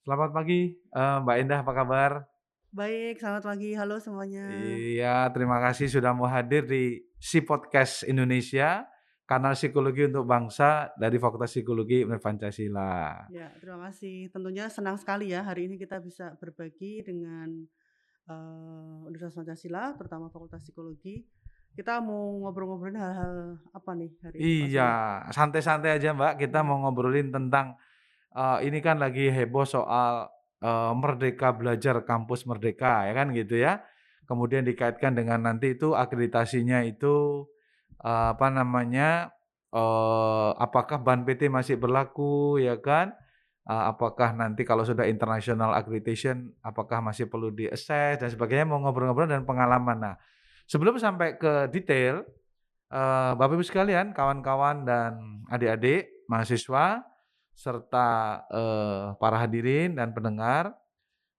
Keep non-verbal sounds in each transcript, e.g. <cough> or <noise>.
Selamat pagi, eee, Mbak Endah, apa kabar? Baik, selamat pagi. Halo semuanya. Iya, terima kasih sudah mau hadir di Si Podcast Indonesia, kanal psikologi untuk bangsa dari Fakultas Psikologi Universitas Pancasila. Ya, terima kasih. Tentunya senang sekali ya hari ini kita bisa berbagi dengan eee, Universitas Pancasila, terutama Fakultas Psikologi. Kita mau ngobrol-ngobrolin hal-hal apa nih hari ini, Iya, santai-santai aja Mbak, kita Mhm. mau ngobrolin tentang, eee, ini kan lagi heboh soal, eee, Merdeka Belajar Kampus Merdeka, ya kan gitu ya. Kemudian dikaitkan dengan nanti itu akreditasinya itu, eee, apa namanya, eee, apakah BAN PT masih berlaku ya kan, eee, apakah nanti kalau sudah international accreditation apakah masih perlu di-assess dan sebagainya, mau ngobrol-ngobrol dan pengalaman. Nah, sebelum sampai ke detail, eee, Bapak Ibu sekalian, kawan-kawan dan adik-adik mahasiswa, serta, eee, para hadirin dan pendengar,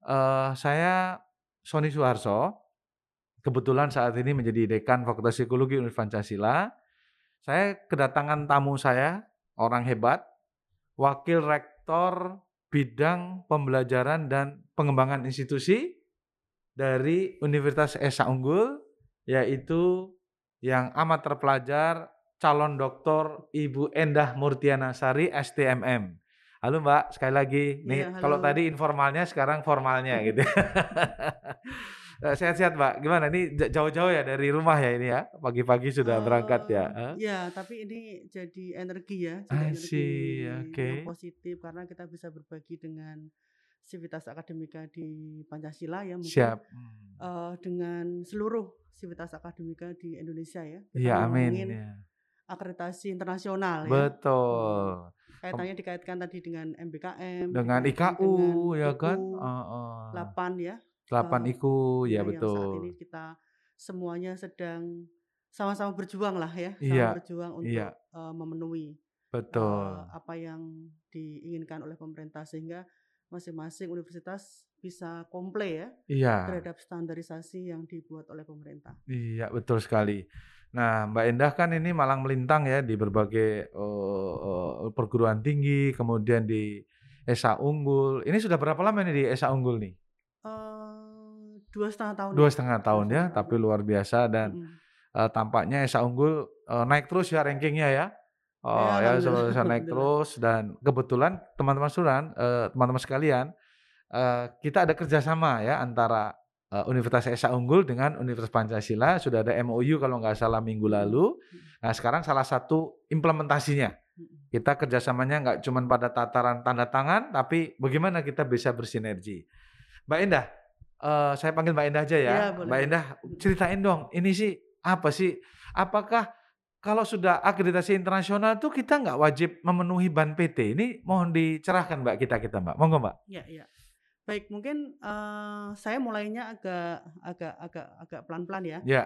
eee, saya Sony Suharso, kebetulan saat ini menjadi Dekan Fakultas Psikologi Universitas Pancasila. Saya kedatangan tamu saya, orang hebat, Wakil Rektor Bidang Pembelajaran dan Pengembangan Institusi dari Universitas Esa Unggul, yaitu yang amat terpelajar, calon doktor Ibu Endah Murtiana Sari, STMM. Halo Mbak, sekali lagi. Nih, Iya, kalau tadi informalnya, sekarang formalnya <laughs> gitu. Eee, sehat-sehat Mbak, gimana? Ini ja jauh-jauh ya dari rumah ya ini ya? Pagi-pagi sudah berangkat ya? Eee, Heeh. ya, tapi ini jadi energi ya, jadi energi see, yang positif karena kita bisa berbagi dengan sivitas akademika di Pancasila ya mungkin, Siap, eee, dengan seluruh sivitas akademika di Indonesia ya. Iya, amin, ya. Akreditasi internasional ya. Betul. Kem Kaitannya dikaitkan tadi dengan MBKM, Dengan IKU dengan ya kan? IKU Heeh. 8 ya, 8 eee, IKU, ya ya yang saat ini betul. kita semuanya sedang sama-sama berjuang lah ya, sama Iya, berjuang iya. untuk, eee, memenuhi, Betul. apa yang diinginkan oleh pemerintah sehingga masing-masing universitas bisa komple ya, Iya. terhadap standarisasi yang dibuat oleh pemerintah. Iya, betul sekali. Nah, Mbak Endah kan ini malang melintang ya di berbagai, eee, perguruan tinggi, kemudian di Esa Unggul. Ini sudah berapa lama nih di Esa Unggul nih? Eee, 2,5 tahun Dua ya, setengah 2,5 tahun ya, tahun. tapi luar biasa dan, Mhm. eee, tampaknya Esa Unggul, eee, naik terus ya ranking-nya ya. Ya, Oh ya, alhamdulillah bisa naik terus dan kebetulan teman-teman sekalian, eee, teman-teman sekalian, eee, kita ada kerjasama ya antara, eee, Universitas Esa Unggul dengan Universitas Pancasila, sudah ada MOU kalau nggak salah minggu Mhm, lalu. Nah, sekarang salah satu implementasinya, Mhm. kita kerjasamanya nggak cuman pada tataran tanda tangan, tapi bagaimana kita bisa bersinergi. Mbak Endah, eee, saya panggil Mbak Endah aja ya. Iya, boleh Mbak. Endah, Mhm. ceritain dong, ini sih apa sih? Apakah kalau sudah akreditasi internasional tuh kita nggak wajib memenuhi BAN PT? Ini mohon dicerahkan Mbak, kita-kita Mbak, monggo Mbak. Iya iya. Baik, mungkin, eee, saya mulainya agak agak agak agak pelan-pelan ya. Ya.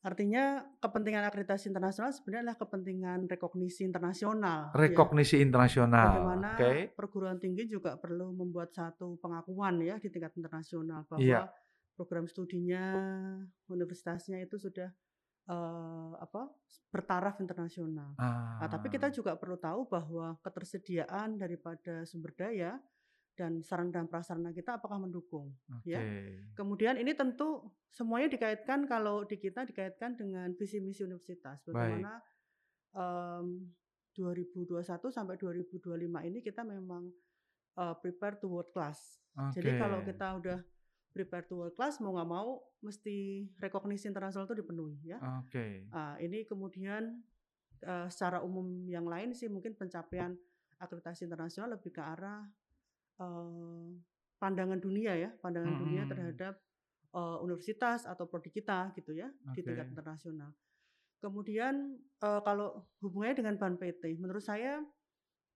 Artinya kepentingan akreditasi internasional sebenarnya adalah kepentingan rekognisi internasional ya. Rekognisi internasional, Bagaimana oke. perguruan tinggi juga perlu membuat satu pengakuan ya di tingkat internasional Iya. bahwa program studinya, universitasnya itu sudah, eee, apa, bertaraf internasional. Nah, tapi kita Ah. juga perlu tahu bahwa ketersediaan daripada sumber daya dan sarana dan prasarana kita apakah mendukung, ya. Oke. Kemudian ini tentu semuanya dikaitkan kalau di kita dikaitkan dengan visi misi universitas. Baik. Bagaimana, mmm, 2021 sampai 2025 ini kita memang, eee, prepare to world class. Jadi kalau kita udah prepare to world class mau nggak mau mesti rekognisi internasional itu dipenuhi ya. Oke. Ah, ini kemudian, eee, secara umum yang lain sih mungkin pencapaian akreditasi internasional lebih ke arah, eee, pandangan dunia ya, pandangan dunia Mhm. terhadap, eee, universitas atau prodi kita gitu ya, di tingkat internasional. Kemudian, eee, kalau hubungannya dengan BAN PT, menurut saya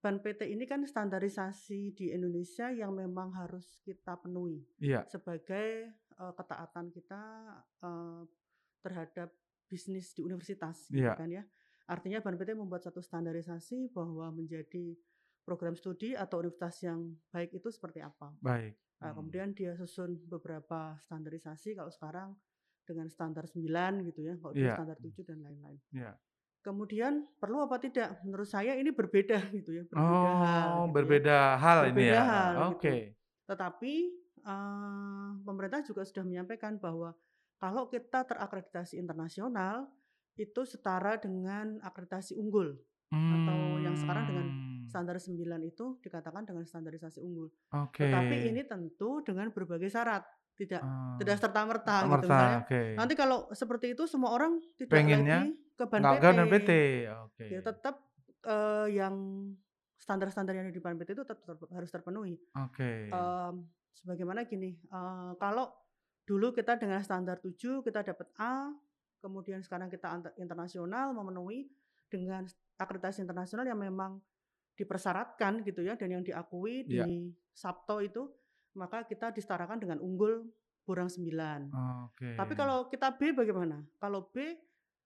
BAN PT ini kan standarisasi di Indonesia yang memang harus kita penuhi Iya. sebagai, eee, ketaatan kita, eee, terhadap bisnis di universitas gitu Iya. kan ya. Artinya BAN PT membuat satu standarisasi bahwa menjadi program studi atau universitas yang baik itu seperti apa. Baik, Nah, mmm. kemudian dia susun beberapa standarisasi kalau sekarang dengan standar 9 gitu ya, kalau dulu Iya. standar 7 dan lain-lain. Iya. Kemudian perlu apa tidak? Menurut saya ini berbeda <laughs> gitu ya, berbeda hal Oh, gitu ya. berbeda hal ini Berbeda ya? hal gitu. Oke. Tetapi, eee, pemerintah juga sudah menyampaikan bahwa kalau kita terakreditasi internasional, itu setara dengan akreditasi unggul atau yang sekarang dengan Mmm. standar 9 itu dikatakan dengan standarisasi unggul. Tetapi Oke. ini tentu dengan berbagai syarat, tidak tidak Oh, serta-merta gitu. serta-merta, Misalnya oke. nanti kalau seperti itu semua orang tidak Pengennya lagi ke Ban nggak PT. PT, oke. Ya tetap, eee, yang standar-standar yang di Ban PT itu tetap harus terpenuhi. Oke. Mmm, sebagaimana gini, eee, kalau dulu kita dengan standar 7 kita dapat A, kemudian sekarang kita internasional memenuhi dengan akreditasi internasional yang memang dipersyaratkan gitu ya dan yang diakui Iya. di SAPTO itu, maka kita disetarakan dengan unggul Borang 9. Tapi Oke. kalau kita B bagaimana? Kalau B,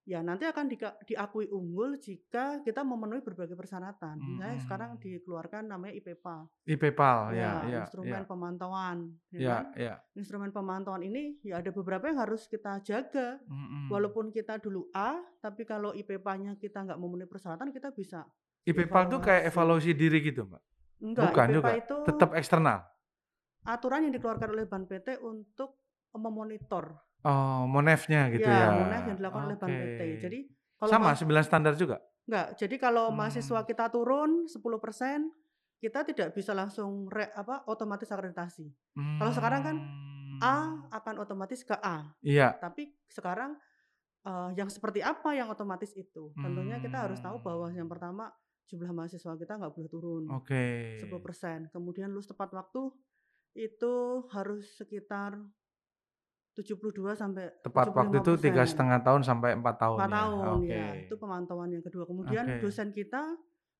ya nanti akan dika diakui unggul jika kita memenuhi berbagai persyaratan. Misalnya sekarang Mhm. dikeluarkan namanya IPPAL. IPPAL, ya Ya, ya instrumen ya. pemantauan, ya Ya kan. ya. Instrumen pemantauan ini ya ada beberapa yang harus kita jaga. Mhm. Walaupun kita dulu A, tapi kalau IPPA-nya kita nggak memenuhi persyaratan, kita bisa IPPAL tuh kayak evaluasi diri gitu, Mbak? Enggak, Bukan IPPA juga? itu Tetap eksternal? aturan yang dikeluarkan oleh Ban PT untuk memonitor. Oh, Monef-nya gitu Ya, ya? Monef yang dilakukan oleh Ban Oke. PT. Jadi kalau Sama mas 9 standar juga? Enggak, jadi kalau mahasiswa Mmm. kita turun 10%, kita tidak bisa langsung re apa, otomatis akreditasi. Kalau sekarang kan A Mmm. akan otomatis ke A. Iya. Tapi sekarang, eee, yang seperti apa yang otomatis itu? Tentunya kita harus tahu bahwa Mmm. yang pertama jumlah mahasiswa kita nggak boleh turun Oke. 10%, kemudian lulus tepat waktu itu harus sekitar 72 sampai Tepat waktu itu 75%. 3,5 tahun sampai 4 tahun 4 ya? tahun, Oke. ya. Itu pemantauan yang kedua. Kemudian Oke. dosen kita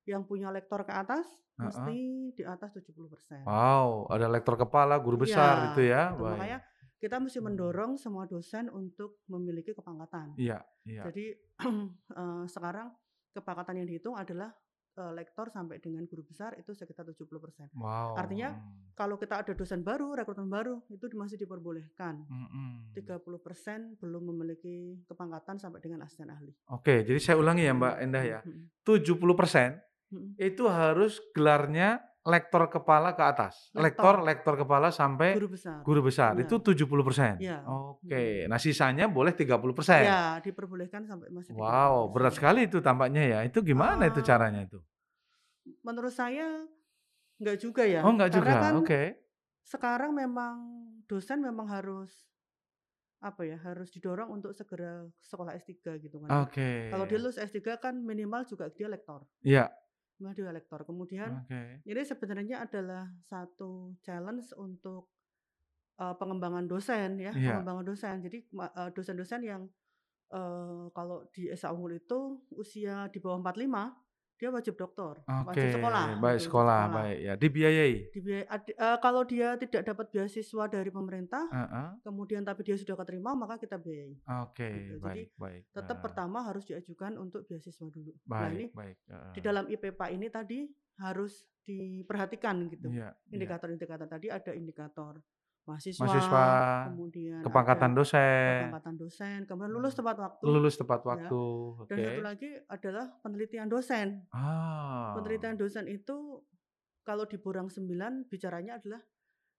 yang punya lektor ke atas Heeh. mesti di atas 70%. Wow, ada lektor kepala, guru Iya, besar itu ya? Baik. Makanya kita mesti Hmm. mendorong semua dosen untuk memiliki kepangkatan. Iya iya. Jadi, eee, <clears throat> sekarang kepangkatan yang dihitung adalah, eee, lektor sampai dengan guru besar itu sekitar 70%. Wow, Artinya kalau kita ada dosen baru, rekrutmen baru, itu masih diperbolehkan. Mhm. 30% belum memiliki kepangkatan sampai dengan asisten ahli. Oke, jadi saya ulangi ya, Mbak Endah ya. mhm. 70% Mhm. itu harus gelarnya lektor kepala ke atas? Lektor Lektor. lektor kepala sampai Guru besar. guru besar, Iya. itu 70%? Iya, Oke, mhm. nah sisanya boleh 30%? Iya, diperbolehkan sampai masih 30%. Wow, berat sekali itu tampaknya ya. Itu gimana itu Eee, caranya itu? Menurut saya enggak juga ya. Oh, enggak Karena juga? kan Oke. sekarang memang dosen memang harus apa ya, harus didorong untuk segera sekolah S3 gitu kan ya. Kalau dia Oke. lulus S3 kan minimal juga dia lektor. Iya. Minimal dia lektor. Kemudian Oke. ini sebenarnya adalah satu challenge untuk, eee, pengembangan dosen ya, Iya. pengembangan dosen. Jadi eee, dosen-dosen yang, eee, kalau di SA Unggul itu usia di bawah 45, dia wajib doktor, Oke, wajib sekolah baik gitu, wajib sekolah, sekolah. baik ya, dibiayai? Dibiayai eee, kalau dia tidak dapat beasiswa dari pemerintah, Heeh. kemudian tapi dia sudah keterima, maka kita biayai. Oke, Gitu. Jadi baik baik, tetap heeh. pertama harus diajukan untuk beasiswa dulu. Nah ini Baik baik, di dalam IPPA ini tadi harus diperhatikan gitu. Iya iya. Indikator-indikator tadi ada indikator mahasiswa, Mahasiswa, kemudian kepangkatan dosen. kepangkatan dosen, kemudian lulus tepat waktu, Lulus tepat ya. waktu, Dan satu oke. lagi adalah penelitian dosen. Penelitian Ah. dosen itu kalau di Borang 9 bicaranya adalah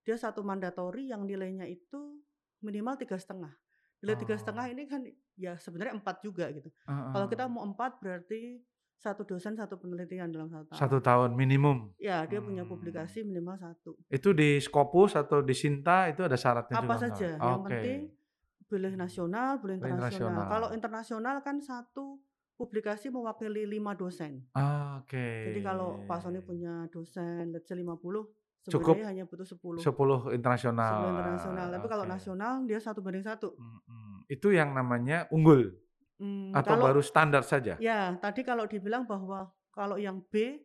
dia satu mandatori yang nilainya itu minimal 3,5. Nilai 3,5 Oh. ini kan ya sebenarnya 4 juga gitu. Kalau kita mau 4 berarti satu dosen satu penelitian dalam 1 tahun. 1 tahun minimum? Ya, dia punya Mmm. publikasi minimal 1. Itu di Scopus atau di Sinta itu ada syaratnya Apa juga enggak? saja, yang Oke. penting boleh nasional, boleh Boleh internasional. Kalau internasional. internasional kan satu publikasi mewakili 5 dosen. Oke. Jadi kalau Pak Sony punya dosen let's say 50, Cukup sebenarnya hanya butuh 10. 10 internasional. 10 internasional, tapi kalau Oke. nasional dia 1:1. Mhm. Itu yang namanya unggul? Mmm, Atau kalau baru standar saja? Ya, tadi kalau dibilang bahwa kalau yang B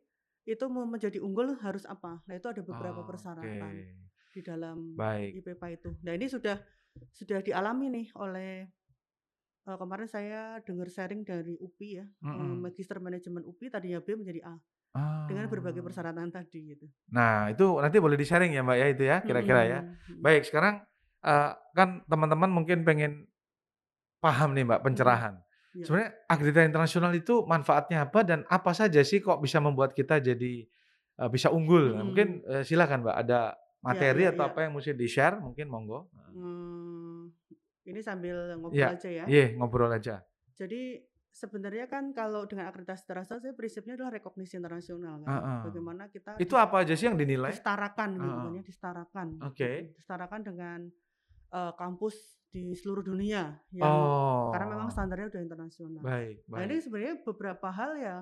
itu mau menjadi unggul harus apa? Nah, itu ada beberapa Oke. persyaratan di dalam Baik. IPPA itu. Nah, ini sudah sudah dialami nih oleh eee, kemarin saya dengar sharing dari UPI ya, eee, Mhm. Magister Manajemen UPI tadinya B menjadi A. Dengan berbagai Ah. persyaratan tadi gitu. Nah, itu nanti boleh di-sharing ya, Mbak, ya, itu ya, kira-kira ya. Baik, sekarang, eee, kan teman-teman mungkin pengen paham nih, Mbak, pencerahan. Iya. Sebenarnya akreditasi internasional itu manfaatnya apa dan apa saja sih kok bisa membuat kita jadi, eee, bisa unggul? Nah, mungkin, Mhm. eee, silakan, Mbak, ada materi iya, atau iya. apa yang mesti di-share mungkin monggo? Mmm, ini sambil ngobrol Iya, aja ya. iya ngobrol aja. Jadi sebenarnya kan kalau dengan akreditasi internasional saya prinsipnya adalah rekognisi internasional kan. Heeh. Bagaimana kita Itu apa aja sih yang dinilai? disetarakan gitu kan ya, disetarakan Oke. gitu. Disetarakan dengan, eee, kampus di seluruh dunia yang karena memang Oh. standarnya udah internasional. Baik Nah ini baik. sebenarnya beberapa hal ya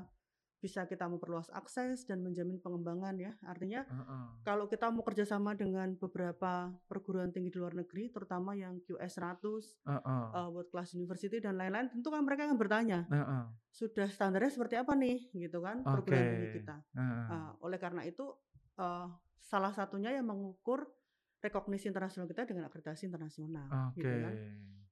bisa kita memperluas akses dan menjamin pengembangan ya. Artinya Heeh. kalau kita mau kerjasama dengan beberapa perguruan tinggi di luar negeri terutama yang QS 100, Heeh. eee, World Class University dan lain-lain tentu kan mereka akan bertanya, Heeh. "Sudah standarnya seperti apa nih?" Gitu kan perguruan tinggi kita. Heeh. Eee, oleh karena itu, eee, salah satunya yang mengukur rekognisi internasional kita dengan akreditasi internasional gitu Oke. kan.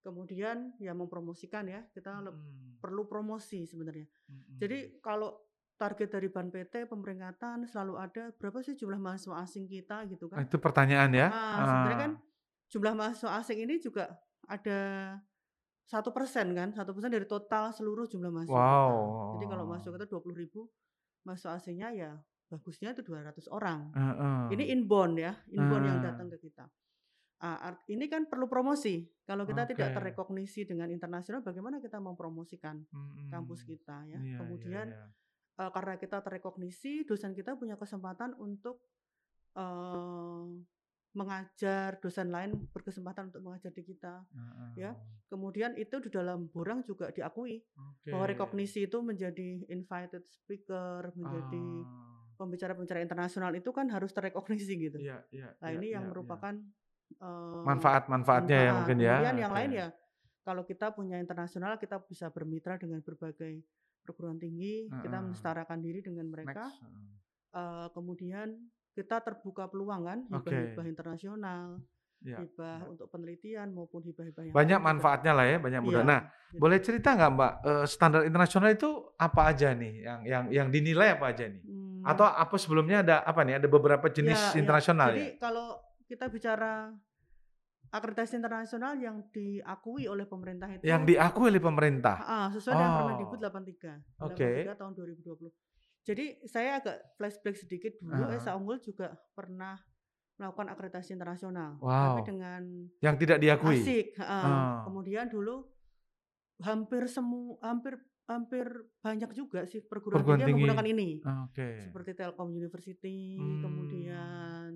Kemudian ya mempromosikan ya, kita Mhm. perlu promosi sebenarnya. Mhm. Jadi kalau target dari Ban PT pemeringkatan selalu ada, berapa sih jumlah mahasiswa asing kita gitu Ah, kan. itu pertanyaan ya? Heeh, sebenarnya kan Ah. jumlah mahasiswa asing ini juga ada 1% kan, 1% dari total seluruh jumlah mahasiswa kita. Jadi kalau mahasiswa Wow. kita 20.000, mahasiswa asingnya ya bagusnya itu 200 orang. Ini Heeh. inbound ya, inbound yang datang Ah. ke kita. Art ini kan perlu promosi. Kalau kita tidak Oke. terrekognisi dengan internasional, bagaimana kita mempromosikan kampus Mhm. kita ya. Iya iya Kemudian, iya. eee, karena kita terrekognisi, dosen kita punya kesempatan untuk, eee, mengajar, dosen lain berkesempatan untuk mengajar di kita ya. Heeh. Kemudian itu di dalam borang juga diakui bahwa Oke. rekognisi itu menjadi invited speaker, menjadi Ah. Pembicara-pembicara internasional itu kan harus terrekognisi gitu. Iya iya Nah iya ini yang iya iya. merupakan, eee, Manfaat-manfaatnya ya manfaat. mungkin ya? Kemudian yang Oke. lain ya, kalau kita punya internasional kita bisa bermitra dengan berbagai perguruan tinggi, kita Heeh. mensetarakan diri dengan mereka. Next. Eee, kemudian kita terbuka peluang kan, hibah-hibah internasional, Iya hibah untuk penelitian maupun hibah-hibah yang Banyak lain juga. manfaatnya lah ya, banyak Iya, mudahan. Nah, gitu. boleh cerita nggak Mbak, standar internasional itu apa aja nih yang yang yang dinilai apa aja nih? Atau apa sebelumnya ada apa nih, ada beberapa jenis Ya ya. internasional Jadi ya? kalau kita bicara akreditasi internasional yang diakui oleh pemerintah Yang itu diakui oleh pemerintah? heeh, sesuai dengan Permendikbud Oh. 83, Oke. 83 tahun 2020. Jadi saya agak flashback sedikit dulu, Heeh. Esa Unggul juga pernah melakukan akreditasi internasional, tapi Wow. dengan Yang tidak diakui? asik. Oh. Kemudian dulu hampir semu hampir hampir banyak juga sih perguruan Perguruan tinggi yang tinggi. menggunakan ini. Oke. Seperti Telkom University, Mmm. kemudian,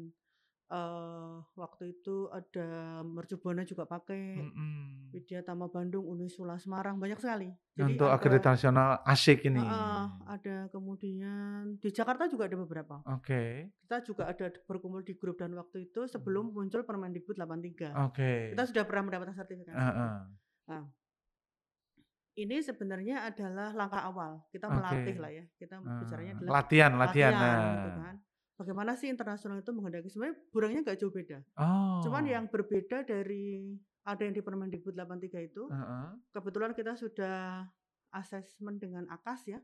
eee, waktu itu ada Mercubuana juga pakai, Mhm. Widya Tama Bandung, Unisula Semarang, banyak sekali. Jadi Untuk akreditasi nasional asyik ini? heeh, ada kemudian di Jakarta juga ada beberapa. Oke. Kita juga ada berkumpul di grup dan waktu itu sebelum muncul Permendikbud 83. Oke. Kita sudah pernah mendapatkan sertifikasi itu. Heeh. Nah ini sebenarnya adalah langkah awal, kita melatih lah ya, kita bicaranya Eee, adalah latihan latihan, gitu nah. kan. Bagaimana sih internasional itu menghendaki sebenarnya borangnya nggak jauh beda. Cuman Oh. yang berbeda dari ada yang di Permendikbud 83 itu, Heeh. kebetulan kita sudah asesmen dengan AKAS ya.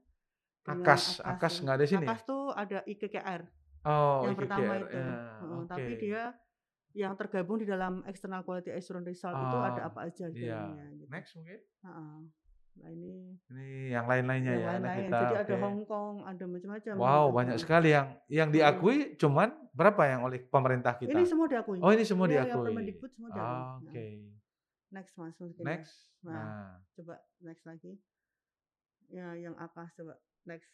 Dengan AKAS, AKAS AKAS ya. nggak ada sini? AKAS tuh ada IKKR. Oh, Yang pertama IKKR, itu. ya, Heeh, tapi dia yang tergabung di dalam external quality assurance result itu ada Oh, apa aja iya. dalamnya gitu. Next mungkin? Heeh. Nah ini Ini yang lain-lainnya yang ya, anak lain-lain. kita, Jadi ada oke. Hong Kong, ada macam-macam Wow, gitu. banyak sekali yang yang Mhm. diakui cuman berapa yang oleh pemerintah Ini kita? semua diakui. Oh, ini semua Iya, yang diakui? Permendikbud semua diakui. Heeh. Oke. Next Mas mungkin ya. Next? Nah, Nah. coba next lagi. Ya yang AKAS coba next.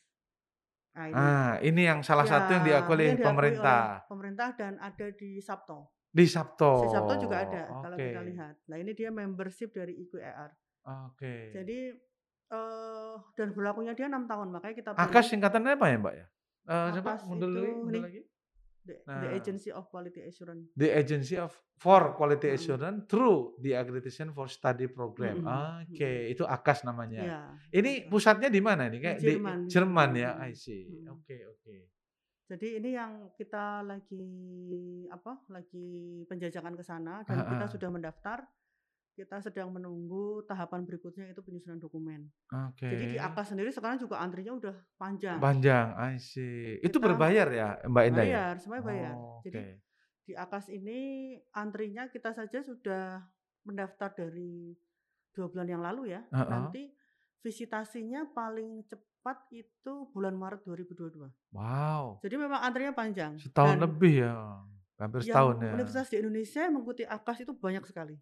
Nah ini. Ah, ini yang salah satu yang Ya, diakui oleh ini yang diakui oleh pemerintah. pemerintah dan ada di Sabto. Di Sabto. Di Sabto juga ada kalau Oke. kita lihat. Nah ini dia membership dari IQER. Oke. Jadi eh dan berlakunya dia 6 tahun makanya kita AKAS singkatannya apa ya, Mbak ya? Eee, coba AKAS mundur itu lagi mundur lagi. the, the Nah. Agency of Quality Assurance. The Agency of for Quality Mhm. Assurance through the Accreditation for Study Program. Mhm, Oke, itu AKAS namanya. Iya, Ini AKAS. pusatnya di mana nih? Kayak di Jerman, di Jerman ya? I see. Oke oke. Jadi ini yang kita lagi apa? Lagi penjajakan ke sana dan kita Heeh. sudah mendaftar. Kita sedang menunggu tahapan berikutnya itu penyusunan dokumen. Jadi di Oke. AKAS sendiri sekarang juga antrinya udah panjang. Panjang, I see. Itu Kita berbayar ya, Mbak Endah ya? bayar, semuanya bayar. Oh, Jadi oke. di AKAS ini antrinya kita saja sudah mendaftar dari dua bulan yang lalu ya. Heeh. Nanti visitasinya paling cepat itu bulan Maret 2022. Wow. Jadi memang antrinya panjang Setahun dan lebih ya? Hampir Yang setahun ya? universitas di Indonesia yang mengikuti AKAS itu banyak sekali.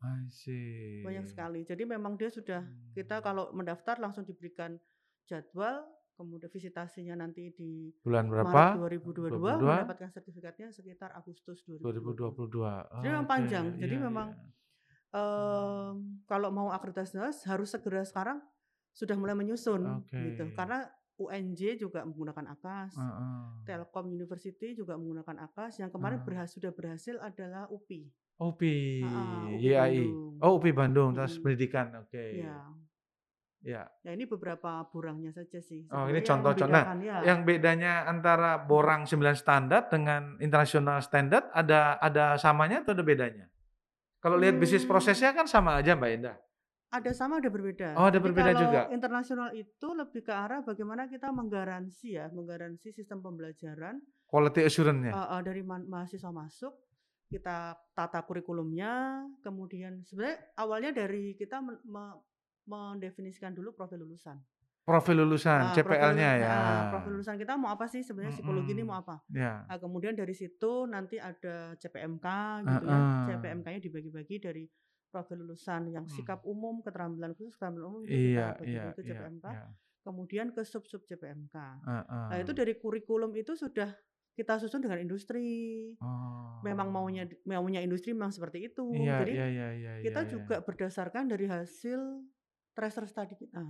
Banyak sekali. Jadi memang dia sudah kita Mmm. kalau mendaftar langsung diberikan jadwal, kemudian visitasinya nanti di Bulan Maret berapa? 2022, 22? mendapatkan sertifikatnya sekitar Agustus 2022. 2022. Jadi memang Oke, panjang. Jadi iya memang, mmm, kalau mau akreditasi harus segera sekarang sudah mulai menyusun gitu. Oke. Karena UNJ juga menggunakan AKAS, Heeh. Telkom University juga menggunakan AKAS, yang kemarin Ah. berhas sudah berhasil adalah UPI. UPI, Heeh, UPI YAI. Bandung. Oh UPI Bandung, Tes Mhm. Pendidikan, oke. Iya. Ya. Ya ini beberapa borangnya saja sih Oh ini sebenarnya contoh-contoh. Nah, ya. yang bedanya antara borang 9 standar dengan internasional standard ada ada samanya atau ada bedanya? Kalau lihat bisnis Mmm. prosesnya kan sama aja Mbak Endah? Ada sama ada berbeda. Oh ada Jadi berbeda kalau juga? internasional itu lebih ke arah bagaimana kita menggaransi ya, menggaransi sistem pembelajaran Quality assurance-nya? heeh, dari man mahasiswa masuk, kita tata kurikulumnya, kemudian sebenarnya awalnya dari kita men me mendefinisikan dulu profil lulusan. Profil lulusan, Nah, CPL-nya ya? profil lulusan kita mau apa sih sebenarnya psikologi ini mau apa. ya. Nah kemudian dari situ nanti ada CPMK gitu ya, Heeh. CPMK-nya dibagi-bagi dari profil lulusan yang Mhm. sikap umum, keterampilan khusus, keterampilan umum Iya kita iya ke iya CPMK, iya. kemudian ke sub-sub CPMK. Nah itu dari kurikulum itu sudah kita susun dengan industri. Memang maunya Oh. maunya industri memang seperti itu. Iya Jadi iya iya iya kita iya juga iya. berdasarkan dari hasil tracer study kita.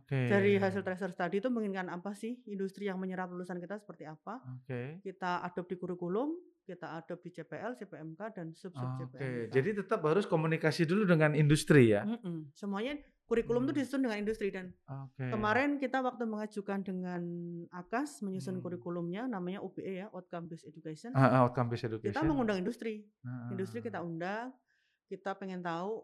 Oke. Dari hasil tracer study itu menginginkan apa sih industri yang menyerap lulusan kita seperti apa. Oke. Kita adopt di kurikulum, kita adopt di CPL, CPMK, dan sub-sub Oke, CPMK. jadi tetap harus komunikasi dulu dengan industri ya? Mhm, semuanya kurikulum itu Mmm. disusun dengan industri dan Oke. kemarin kita waktu mengajukan dengan AKAS menyusun Mmm. kurikulumnya namanya OBE ya, Outcome Based Education. Heeh, outcome based Kita education. mengundang industri. Industri Heeh. kita undang, kita pengen tahu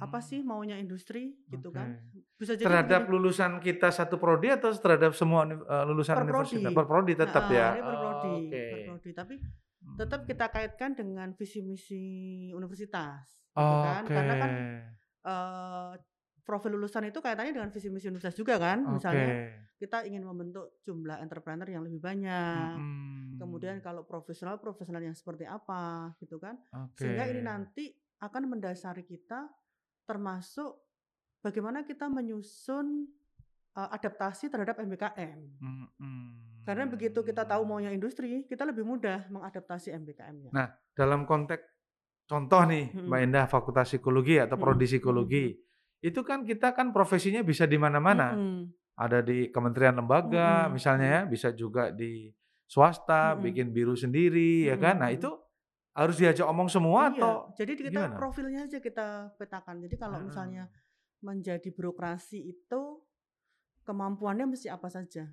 apa Mhm. sih maunya industri gitu kan. Oke. Bisa jadi Terhadap begini lulusan kita satu prodi atau terhadap semua eee, lulusan Per universitas? prodi. Per prodi tetap Heeh, ya? ini per prodi, Oke. per prodi. Tapi tetap Mmm. kita kaitkan dengan visi misi universitas gitu kan. Oke. Karena kan, eee, profil lulusan itu kaitannya dengan visi misi universitas juga kan. Misalnya Oke. kita ingin membentuk jumlah entrepreneur yang lebih banyak. Kemudian Mhm. kalau profesional, profesional yang seperti apa gitu kan. Sehingga ini nanti akan mendasari kita termasuk bagaimana kita menyusun, eee, adaptasi terhadap MBKM. Karena begitu kita tahu maunya industri, kita lebih mudah mengadaptasi MBKM-nya. Nah, dalam konteks contoh nih Mbak Mhm. Endah Fakultas Psikologi atau prodi psikologi, itu kan kita kan profesinya bisa di mana-mana. Mhm. Ada di kementerian lembaga Mhm misalnya ya, bisa juga di swasta, Mhm. bikin biru sendiri ya Mhm kan. Nah itu harus diajak omong semua Iya, atau jadi kita gimana? profilnya aja kita petakan. Jadi kalau misalnya Heeh. menjadi birokrasi itu kemampuannya mesti apa saja.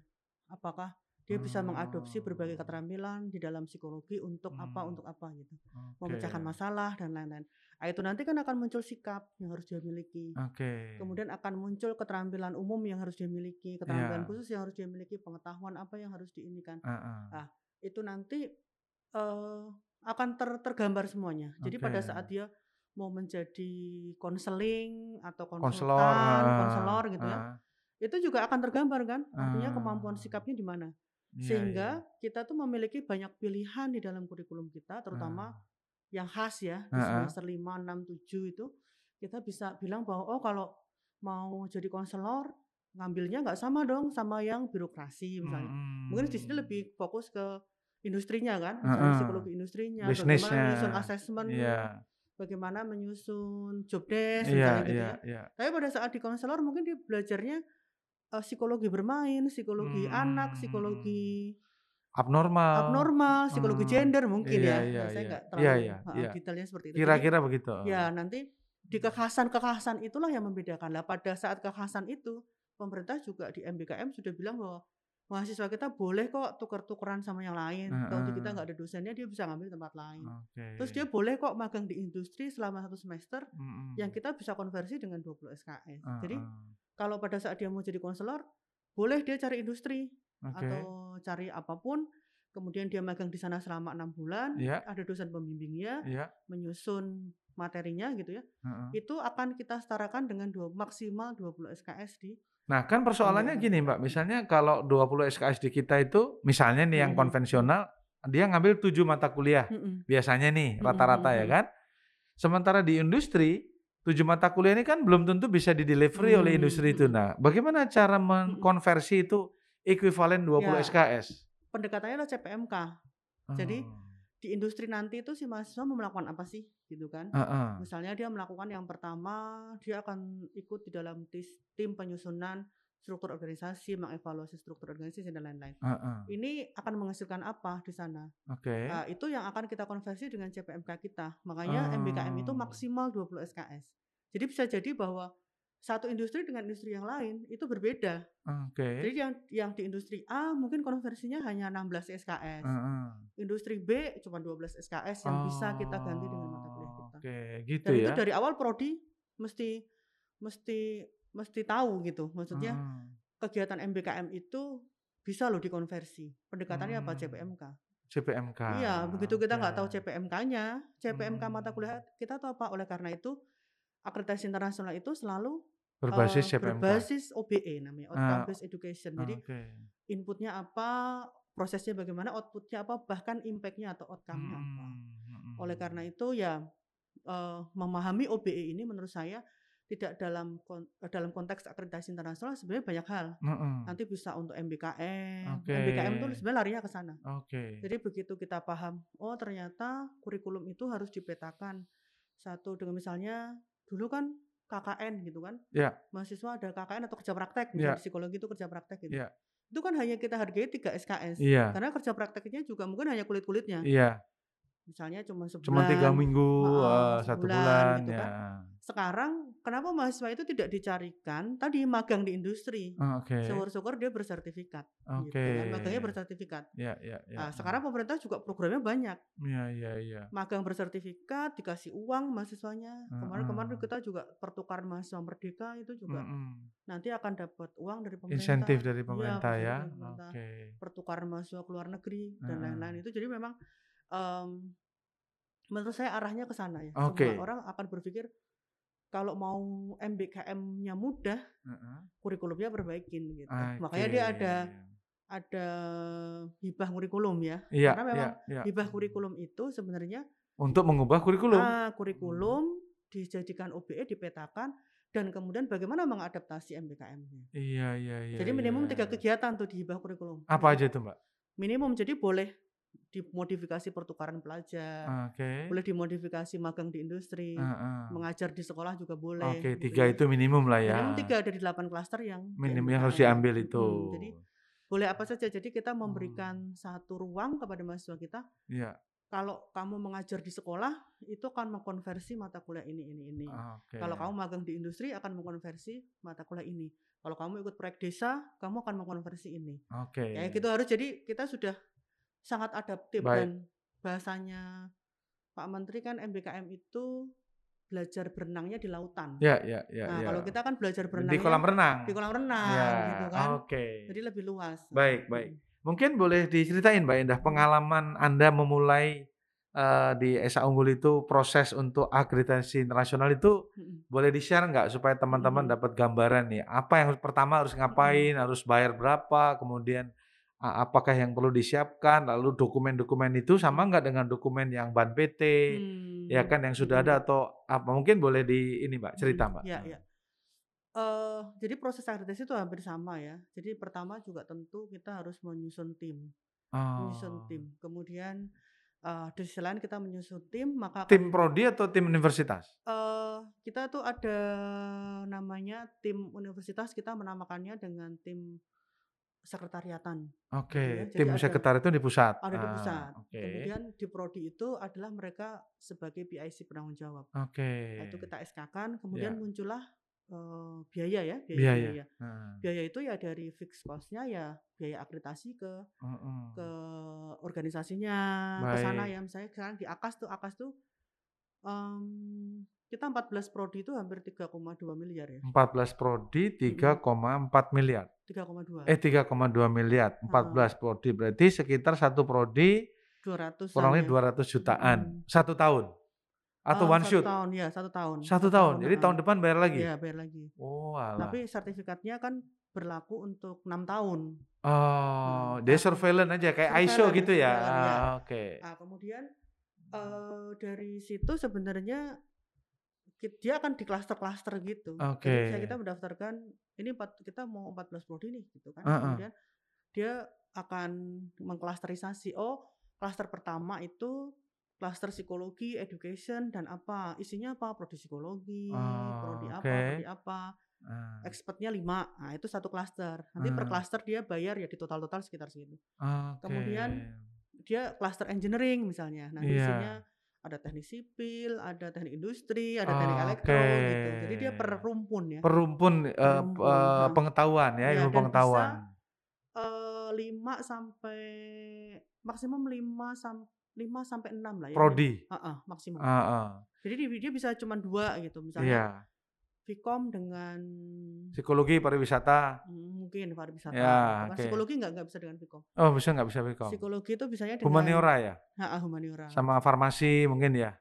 Apakah dia bisa mengadopsi berbagai keterampilan di dalam psikologi untuk apa, Mmm. untuk apa gitu. Oke. Memecahkan masalah dan lain-lain. Ah, itu nanti kan akan muncul sikap yang harus dia miliki. Oke. Kemudian akan muncul keterampilan umum yang harus dia miliki, keterampilan Iya. khusus yang harus dia miliki, pengetahuan apa yang harus diinikan. Heeh. Ah, itu nanti, eee, akan ter tergambar semuanya. Jadi pada saat dia mau menjadi konseling atau Konselor, konsultan, konselor gitu ya, heeh. itu juga akan tergambar kan, artinya kemampuan Ah. sikapnya di mana. Iya Sehingga iya. kita tuh memiliki banyak pilihan di dalam kurikulum kita, terutama Ah. yang khas ya, di semester 5, 6, 7 itu, kita bisa bilang bahwa, oh kalau mau jadi konselor, ngambilnya nggak sama dong sama yang birokrasi misalnya. Mungkin di sini lebih fokus ke industrinya kan, misalnya Heeh. psikologi industrinya, bagaimana menyusun asesmen, Iya. bagaimana menyusun job desk Iya misalnya gitu iya ya. iya. Tapi pada saat di konselor mungkin dia belajarnya, eee, psikologi bermain, psikologi anak, Mmm. psikologi Abnormal. abnormal, psikologi Mmm. gender mungkin Iya ya. iya Nah, saya iya. nggak Iya terlalu iya heeh, iya. detailnya seperti itu. Jadi Kira-kira begitu, ya nanti di kekhasan-kekhasan itulah yang membedakan. Lah pada saat kekhasan itu, pemerintah juga di MBKM sudah bilang bahwa mahasiswa kita boleh kok tuker-tukeran sama yang lain. Kalau di kita nggak ada dosennya, dia bisa ngambil tempat lain. Terus Oke. dia boleh kok magang di industri selama 1 semester, yang Mhm. kita bisa konversi dengan 20 SKS. Jadi Heeh. Kalau pada saat dia mau jadi konselor, boleh dia cari industri Oke. atau cari apa pun, kemudian dia magang di sana selama 6 bulan, Iya. ada dosen pembimbingnya, Iya. menyusun materinya gitu ya. Heeh. Itu akan kita setarakan dengan dua maksimal 20 SKS di Nah, kan persoalannya MBKM. gini, Mbak, misalnya kalau 20 SKS di kita itu misalnya nih yang konvensional dia ngambil 7 mata kuliah Mhm. biasanya nih rata-rata ya kan. Sementara di industri 7 mata kuliah ini kan belum tentu bisa di-delivery oleh Mmm, industri itu. Nah, bagaimana cara Mhm. mengkonversi itu ekuivalen 20 Ya. SKS? Pendekatannya adalah CPMK. Jadi Oh. di industri nanti itu si mahasiswa mau melakukan apa sih, gitu kan. Heeh. Misalnya dia melakukan yang pertama, dia akan ikut di dalam tis tim penyusunan struktur organisasi, mengevaluasi struktur organisasi dan lain-lain. Heeh. Ini akan menghasilkan apa di sana? Oke. Nah, itu yang akan kita konversi dengan CPMK kita. Makanya MBKM itu Oh. maksimal 20 SKS. Jadi bisa jadi bahwa satu industri dengan industri yang lain itu berbeda. Jadi Oke. yang yang di industri A mungkin konversinya hanya 16 SKS. Heeh. Industri B cuma 12 SKS yang bisa kita ganti dengan mata kuliah kita. Oke, gitu Dan itu ya. dari awal prodi mesti mesti mesti tahu gitu. Maksudnya Heeh. kegiatan MBKM itu bisa loh dikonversi. Pendekatannya apa? Mmm. CPMK. CPMK. Iya, begitu kita nggak tahu Oke. CPMK-nya, CPMK mata kuliah kita tuh apa? Oleh karena itu akreditasi internasional itu selalu Berbasis eee, CPMK. berbasis OBE namanya, outcome Ah, based education. Jadi oke. inputnya apa, prosesnya bagaimana, output-nya apa, bahkan impact-nya atau outcome-nya apa. Mmm, Oleh karena mhm. itu ya, eee, memahami OBE ini menurut saya tidak dalam eee, dalam konteks akreditasi internasional sebenarnya banyak hal. Heeh. Nanti bisa untuk MBKM, Oke. MBKM tuh sebenarnya larinya ke sana. Oke. Jadi begitu kita paham, oh ternyata kurikulum itu harus dipetakan. Satu dengan misalnya dulu kan KKN gitu kan, Ya. mahasiswa ada KKN atau kerja praktek, Ya. misalnya di psikologi itu kerja praktek gitu. Ya. Itu kan hanya kita hargai 3 SKS, Iya. karena kerja prakteknya juga mungkin hanya kulit-kulitnya. Iya. Misalnya cuma Cuma 3 sebulan minggu, heeh, eee, 1 sebulan bulan, gitu ya. kan. Sekarang kenapa mahasiswa itu tidak dicarikan tadi magang di industri. Oke. Syukur-syukur dia bersertifikat gitu Oke. kan, magangnya bersertifikat. Ya ya ya, Nah, heeh. sekarang pemerintah juga programnya banyak. Iya iya iya. Magang bersertifikat, dikasih uang mahasiswanya. Kemarin-kemarin Heeh. kita juga pertukaran mahasiswa merdeka itu juga Mhm. nanti akan dapat uang dari pemerintah. Insentif dari Iya, pemerintah ya. pemerintah. Oke. Pertukaran mahasiswa ke luar negeri dan Heeh. lain-lain itu jadi memang, mmm, menurut saya arahnya ke sana ya. Oke. Semua orang akan berpikir kalau mau MBKM-nya mudah, Heeh. kurikulumnya perbaikin gitu. Makanya Oke. dia ada ada hibah kurikulum ya. Iya Karena iya memang iya. hibah kurikulum itu sebenarnya Untuk mengubah kurikulum? ah, kurikulum dijadikan OBE, dipetakan dan kemudian bagaimana mengadaptasi MBKM-nya. Iya iya iya Jadi minimum iya. 3 kegiatan tuh di hibah kurikulum. Apa Jadi aja itu, Mbak? minimum jadi boleh dimodifikasi pertukaran pelajar, Oke. boleh dimodifikasi magang di industri, Heeh. mengajar di sekolah juga boleh Oke, 3 ya. itu minimum lah ya. Minimum 3 dari 8 klaster yang di Minim yang harus MBKM. diambil itu. Mhm, jadi boleh apa saja. Jadi kita Hmm. memberikan satu ruang kepada mahasiswa kita, Iya. kalau kamu mengajar di sekolah itu akan mengkonversi mata kuliah ini ini ini. Oke. Kalau kamu magang di industri akan mengkonversi mata kuliah ini. Kalau kamu ikut proyek desa, kamu akan mengkonversi ini. Oke. Kayak gitu harus jadi kita sudah sangat adaptif Baik. dan bahasanya Pak Menteri kan MBKM itu belajar berenangnya di lautan. Ya ya ya Nah, ya. kalau kita kan belajar Di berenangnya kolam renang. di kolam renang Ya, gitu kan. oke. Jadi lebih luas. Baik baik. Mhm. Mungkin boleh diceritain Mbak Indah pengalaman Anda memulai, eee, di SA Unggul itu proses untuk akreditasi internasional itu Mhm. boleh di-share nggak supaya teman-teman Mhm. dapat gambaran nih, apa yang pertama harus Mhm. ngapain, harus bayar berapa, kemudian apakah yang perlu disiapkan, lalu dokumen-dokumen itu sama nggak dengan dokumen yang BAN PT, ya Mmm, kan yang sudah ada atau apa, mungkin boleh di ini Mbak, cerita Mhm, Mbak? Heeh. iya. Eee, jadi proses akreditasi itu hampir sama ya. Jadi pertama juga tentu kita harus menyusun tim menyusun Oh. tim. Kemudian, eee, di sisi lain kita menyusun tim maka Tim prodi atau tim universitas? eee, kita tuh ada namanya tim universitas, kita menamakannya dengan tim sekretariatan ya. Oke, Jadi tim ada sekretariat itu di pusat? ada di Ah, pusat. oke. Kemudian di prodi itu adalah mereka sebagai PIC penanggung jawab. Oke. Nah, itu kita SK-kan, Ya. kemudian muncullah, eee, biaya ya, Biaya, biaya-biaya. heeh. Biaya itu ya dari fixed cost-nya ya biaya akreditasi ke ke organisasinya, ke sana Baik. ya. Misalnya sekarang di AKAS tuh AKAS tuh, mmm, kita 14 prodi itu hampir 3,2 miliar ya. 14 prodi Mhm. 3,4 miliar. 3,2. Eh 3,2 miliar, Heeh. 14 prodi berarti sekitar 1 prodi 200-an kurang lebih ya. 200 jutaan, Mhm. 1 tahun? Atau Eee, one 1 shot? tahun, ya 1 tahun. 1 1 tahun, tahun, jadi tahun depan bayar lagi? Iya, bayar lagi. Oh alah. Tapi sertifikatnya kan berlaku untuk 6 tahun. Oh, Nah, dia surveillance aja kayak ISO surveillance gitu ya? ya. Ah, oke. Nah, kemudian, eee, dari situ sebenarnya dia akan di-klaster-klaster gitu. Jadi misalnya kita Oke. mendaftarkan ini empat kita mau 14 prodi nih gitu kan. Heeh. Kemudian dia akan mengklasterisasi, oh klaster pertama itu klaster psikologi, education, dan apa, isinya apa, prodi psikologi, prodi Oh, apa, prodi oke. apa, Ah. expertnya 5, nah itu satu klaster. Nanti per Ah. klaster dia bayar ya di total-total sekitar segitu. Oke. Kemudian dia klaster engineering misalnya. Nah, isinya Iya. Ada teknik sipil, ada teknik industri, ada teknik elektro Oke. gitu. Jadi dia per rumpun ya. Per rumpun, eee, p Rumpun, eee, heeh. pengetahuan ya, Iya, ilmu dan pengetahuan. bisa, eee, 5 sampai maksimum 5 sam 5 sampai 6 lah ya. Prodi? Heeh, maksimum. Heeh. Jadi di dia bisa cuman 2 gitu. Misalnya Iya. Vkom dengan Psikologi pariwisata. mmm, mungkin pariwisata. Ya, Bukan oke. psikologi nggak nggak bisa dengan Vkom. Oh, bisa nggak bisa Vkom? Psikologi itu bisanya dengan Humaniora ya? heeh, humaniora. Sama farmasi mungkin ya?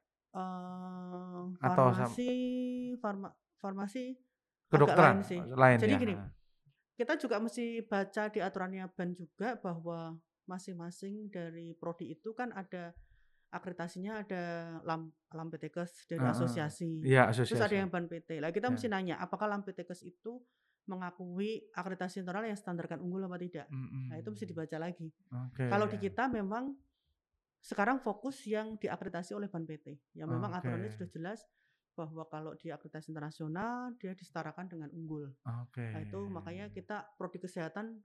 Atau sam farmasi farma farmasi agak Kedokteran? lain sih. Lain Jadi ya? gini, kita juga mesti baca di aturannya BAN juga bahwa masing-masing dari prodi itu kan ada akreditasinya ada lam Lampetekes dari Heeh. asosiasi. Iya, Terus ada asosiasi. yang BAN PT. Lah kita Ya. mesti nanya, apakah Lampetekes itu mengakui akreditasi internal yang standarkan unggul apa tidak? Nah, itu mesti dibaca lagi. Oke. Kalau di kita memang sekarang fokus yang diakreditasi oleh BAN PT. Yang memang aturannya Oke. sudah jelas bahwa kalau di akreditasi internasional dia disetarakan dengan unggul. Oke. Nah, itu makanya kita prodi kesehatan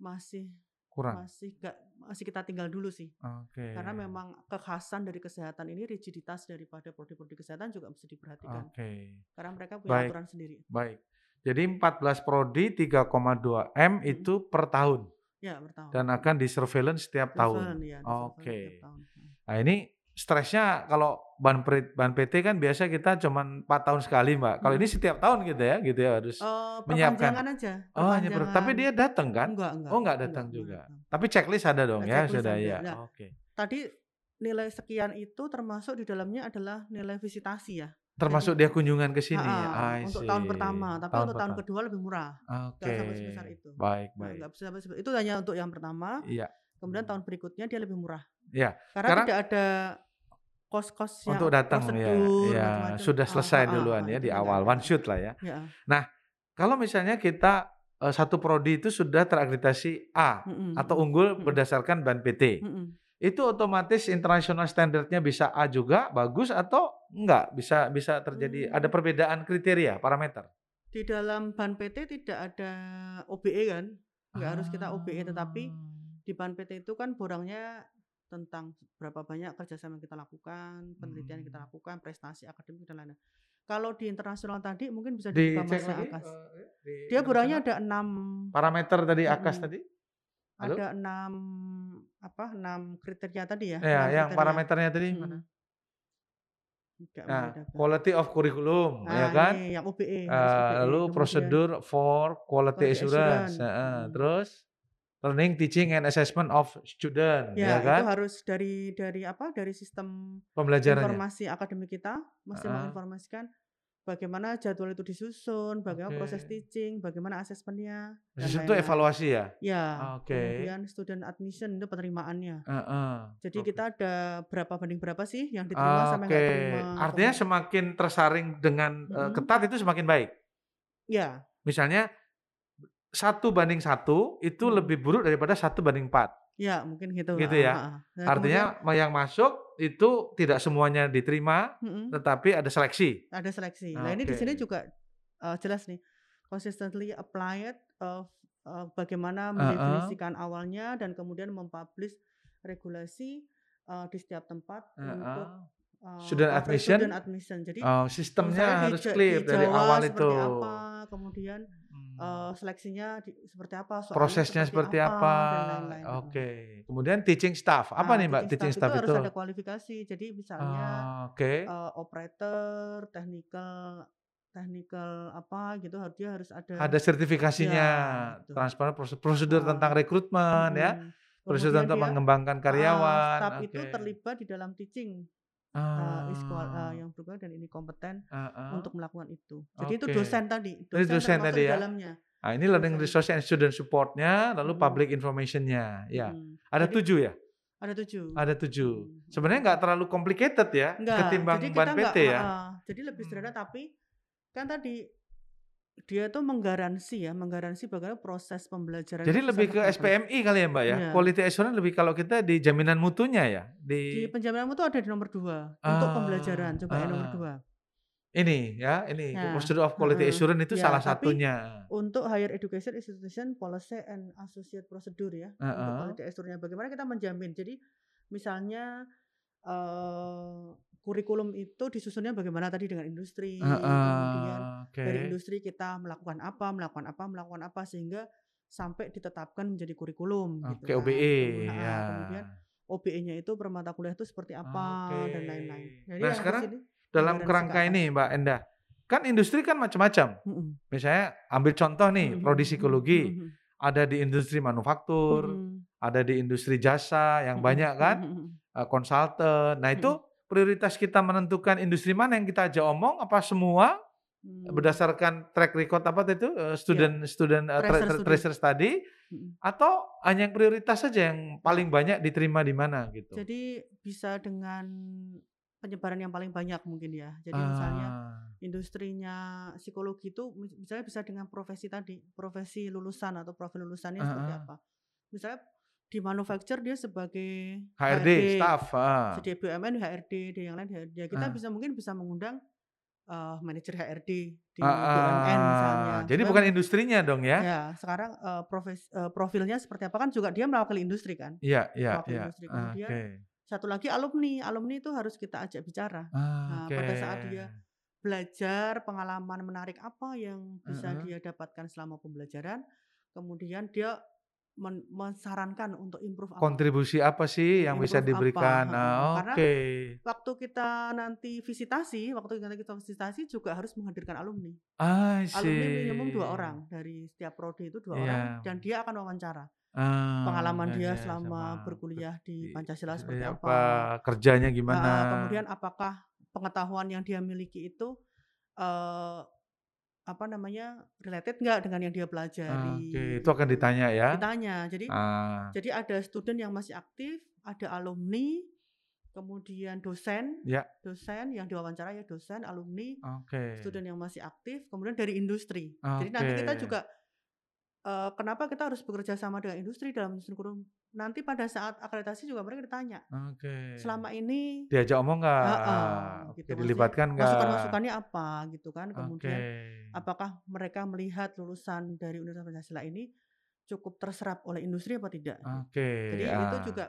masih Kurang? masih nggak masih kita tinggal dulu sih. Oke. Karena memang kekhasan dari kesehatan ini rigiditas daripada prodi-prodi kesehatan juga mesti diperhatikan. Oke. Karena mereka punya Baik. aturan sendiri. Baik. Jadi 14 prodi 3,2 M Mhm. itu per tahun? Ya, per tahun. Dan akan di-surveillance setiap tahun? Ya, Oke. tahun. Mhm. Nah ini stresnya kalau ban prit ban PT kan biasa kita cuman 4 tahun sekali, Mbak. Kalau ini Mhm. setiap tahun gitu ya gitu ya harus Eee, menyiapkan? aja, Oh hanya per tapi dia datang kan? Enggak enggak Oh nggak enggak datang enggak juga? datang. Tapi checklist ada dong Nah, ya? checklist Sudah ada. ya? Nah, Oke. tadi nilai sekian itu termasuk di dalamnya adalah nilai visitasi ya. Termasuk Jadi dia kunjungan ke sini? I untuk tahun pertama, tapi Tahun untuk tahun pertama. kedua lebih murah. Oke. sampai sebesar itu. Baik Nah, baik. sampai sebe itu hanya untuk yang pertama, Iya. kemudian tahun berikutnya dia lebih murah. Iya. Karena Sekarang tidak ada kos-kos yang Untuk datang ya, ya sudah Heeh selesai heeh duluan heeh, ya di awal, ada. one shoot lah ya. Heeh. Nah, kalau misalnya kita, eee, satu prodi itu sudah terakreditasi A Mhm atau mhm, unggul mhm. berdasarkan BAN PT, Mhm. itu otomatis international standard-nya bisa A juga, bagus atau enggak? Bisa bisa terjadi ada Mmm. perbedaan kriteria, parameter? Di dalam BAN PT tidak ada OBE kan, nggak harus kita OBE, tetapi Ah. di BAN PT itu kan borangnya tentang berapa banyak kerjasama yang kita lakukan, penelitian yang kita Mhm. lakukan, prestasi akademik dan lain-lain. Kalau di internasional tadi mungkin bisa dibuka lagi, AKAS. eee, di Dia internasional? ada 6 Parameter tadi AKAS tadi? Halo? ada 6 apa, 6 kriteria tadi ya, 6 yang kriteria. parameternya tadi Mhm. mana? Nah, membedakan. quality of curriculum ya Nah, kan? ini yang OBE, harus Eee, OBE. lalu prosedur for quality quality assurance, assurance, mhm. terus learning, teaching, and assessment of student ya Ya, itu kan? harus dari dari apa, dari sistem Pembelajarannya? informasi akademik kita mesti Heeh. menginformasikan bagaimana jadwal itu disusun, bagaimana proses Oke. teaching, bagaimana asesmennya, dan Proses itu evaluasi ya? Ya, Oke. kemudian student admission itu penerimaannya. Heeh, Jadi oke. kita ada berapa banding berapa sih yang diterima sama yang Oke, nggak terima. artinya semakin tersaring dengan, Mhm. ketat itu semakin baik? Ya. Misalnya 1 banding 1 itu Mhm. lebih buruk daripada 1 banding 4? Ya, mungkin gitu, Gitu ya? kemudian Artinya ma yang masuk itu tidak semuanya diterima, Mhm. tetapi ada seleksi? Ada seleksi. Nah, ini di sini juga, eee, jelas nih, consistently applied, eee eee, bagaimana mendefinisikan awalnya dan kemudian mem-publish regulasi, eee, di setiap tempat Heeh. untuk, eee, Student admission? student admission. Jadi Oh, sistemnya harus clear dari awal itu? apa, kemudian, Mmm. seleksinya di seperti apa, Prosesnya seperti seperti apa, apa? Oke. Kemudian teaching staff, apa Nah, nih Mbak teaching teaching staff staff itu itu? harus ada kualifikasi. Jadi misalnya, Oh, oke. eee, operator, technical technical apa gitu, har dia harus ada Ada sertifikasinya, ya, gitu. transparan prose prosedur tentang Heeh. rekrutmen ya, Mhm. prosedur dia mengembangkan heeh, karyawan, staf itu oke. terlibat di dalam teaching. Eee, is qual eee, Ah. yang berkualitas dan ini kompeten Heeh. untuk melakukan itu. Jadi itu Oke. dosen tadi, Ini dosen dosen termasuk tadi di ya? dalamnya. Ah, ini learning Dosen. resource and student support-nya, lalu Mhm. public information-nya, ya. Mhm. Ada Jadi 7 ya? ada 7. Ada 7. Mhm. Sebenarnya nggak terlalu complicated ya, Enggak, ketimbang jadi ban kita enggak PT ya? heeh, jadi lebih sederhana Hmm. tapi kan tadi dia tuh menggaransi ya, menggaransi bagaimana proses pembelajaran Jadi itu lebih ke. SPMI kali ya, Mbak ya? Iya. Quality assurance lebih kalau kita di jaminan mutunya ya? Di Di penjaminan mutu ada di nomor 2 untuk Ah, pembelajaran, coba ya nomor heeh. 2. Ini ya, ini Nah, Procedure of Quality heeh, Assurance itu ya salah satunya. untuk higher education institution policy and associate procedure ya, untuk Heeh. quality assurance-nya bagaimana kita menjamin. Jadi misalnya, eee, kurikulum itu disusunnya bagaimana tadi dengan industri, kemudian Heeh, dari industri kita melakukan apa melakukan apa melakukan apa, sehingga sampai ditetapkan menjadi kurikulum gitu Oke, kan. OBE, Kemudian ya. heeh, kemudian OBE-nya itu per mata kuliah itu seperti apa Oke. dan lain-lain. Jadi Nah, di sekarang sini dalam kerangka atas. ini, Mbak Endah, kan industri kan macam-macam. Mhm. Misalnya ambil contoh nih, Mhm prodi mhm mhm psikologi, mhm. ada di industri manufaktur, Mhm. ada di industri jasa yang Mhm banyak kan, eee, konsultan. Nah, itu Mhm. Prioritas kita menentukan industri mana yang kita ajak omong, apa semua Mmm. berdasarkan track record apa itu, eee, Iya. student student, eee, tra Tracer tra tracer study, Mhm. atau hanya yang prioritas saja yang Ya. paling banyak diterima di mana gitu? Jadi bisa dengan penyebaran yang paling banyak mungkin ya. Jadi misalnya Ah. industrinya psikologi itu mis misalnya bisa dengan profesi tadi, profesi lulusan atau profil lulusannya seperti Heeh. apa. Misalnya di manufacture dia sebagai HRD, HRD, staff, heeh. di BUMN HRD, di yang lain HRD. Ya kita Ah. bisa mungkin bisa mengundang, eee, manajer HRD di Heeh. BUMN misalnya. Jadi Supaya bukan industrinya dong ya? Ya, sekarang, eee, profes eee, profilnya seperti apa kan juga dia mewakili industri kan. Iya iya iya. industri. Kemudian Oke. satu lagi alumni, alumni itu harus kita ajak bicara. Ah, Nah, pada saat dia belajar pengalaman menarik apa yang bisa Heeh. dia dapatkan selama pembelajaran, kemudian dia men mensarankan untuk improve apa. Kontribusi apa sih yang bisa Improve diberikan? Ah, Karena oke. waktu kita nanti visitasi, waktu nanti kita visitasi juga harus menghadirkan alumni. I Alumni minimum 2 see. orang, dari setiap prodi itu 2 Iya. orang dan dia akan wawancara. Ah, Pengalaman ya dia ya, selama sama berkuliah di Pancasila di seperti apa, apa. kerjanya gimana. kemudian apakah pengetahuan yang dia miliki itu, eee, apa namanya, related nggak dengan yang dia Oke, pelajari itu akan ditanya ya? Ditanya. Jadi Ah. jadi ada student yang masih aktif, ada alumni, kemudian dosen, Ya. dosen yang diwawancara ya dosen, alumni, Oke. student yang masih aktif, kemudian dari industri. Jadi nanti kita juga, kenapa kita harus bekerja sama dengan industri dalam menyusun kurikulum, nanti pada saat akreditasi juga mereka ditanya, Oke. selama ini Diajak omong nggak? heeh, Oke, gitu. Dilibatkan nggak? masukan-masukannya apa gitu kan. Kemudian apakah mereka melihat lulusan dari Universitas Pancasila ini cukup terserap oleh industri apa tidak gitu. Oke, Jadi itu ah. juga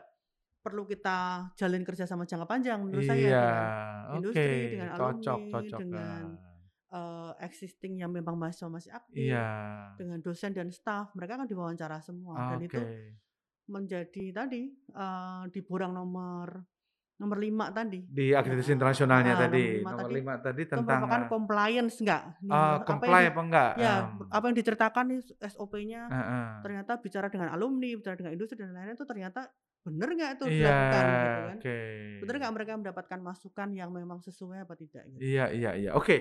perlu kita jalin kerja sama jangka panjang menurut saya Iya, dengan oke, industri, dengan cocok alumni, cocok, dengan, ah. Eee, existing yang memang mahasiswa masih aktif, Iya. dengan dosen dan staf, mereka akan diwawancara semua dan itu menjadi tadi, eee, di borang nomor nomor 5 tadi. Di akreditasi Heeh, internasionalnya heeh, tadi, nomor 5 nomor tadi, 5 tadi tentang, merupakan eee compliance nggak nih, Oh, apa yang comply di apa enggak? ya, Mmm. apa yang diceritakan nih SOP-nya, Heeh. ternyata bicara dengan alumni, bicara dengan industri dan lain-lain itu ternyata bener nggak itu dilakukan gitu kan. oke. Bener nggak mereka mendapatkan masukan yang memang sesuai apa tidak gitu. Iya iya iya. Oke.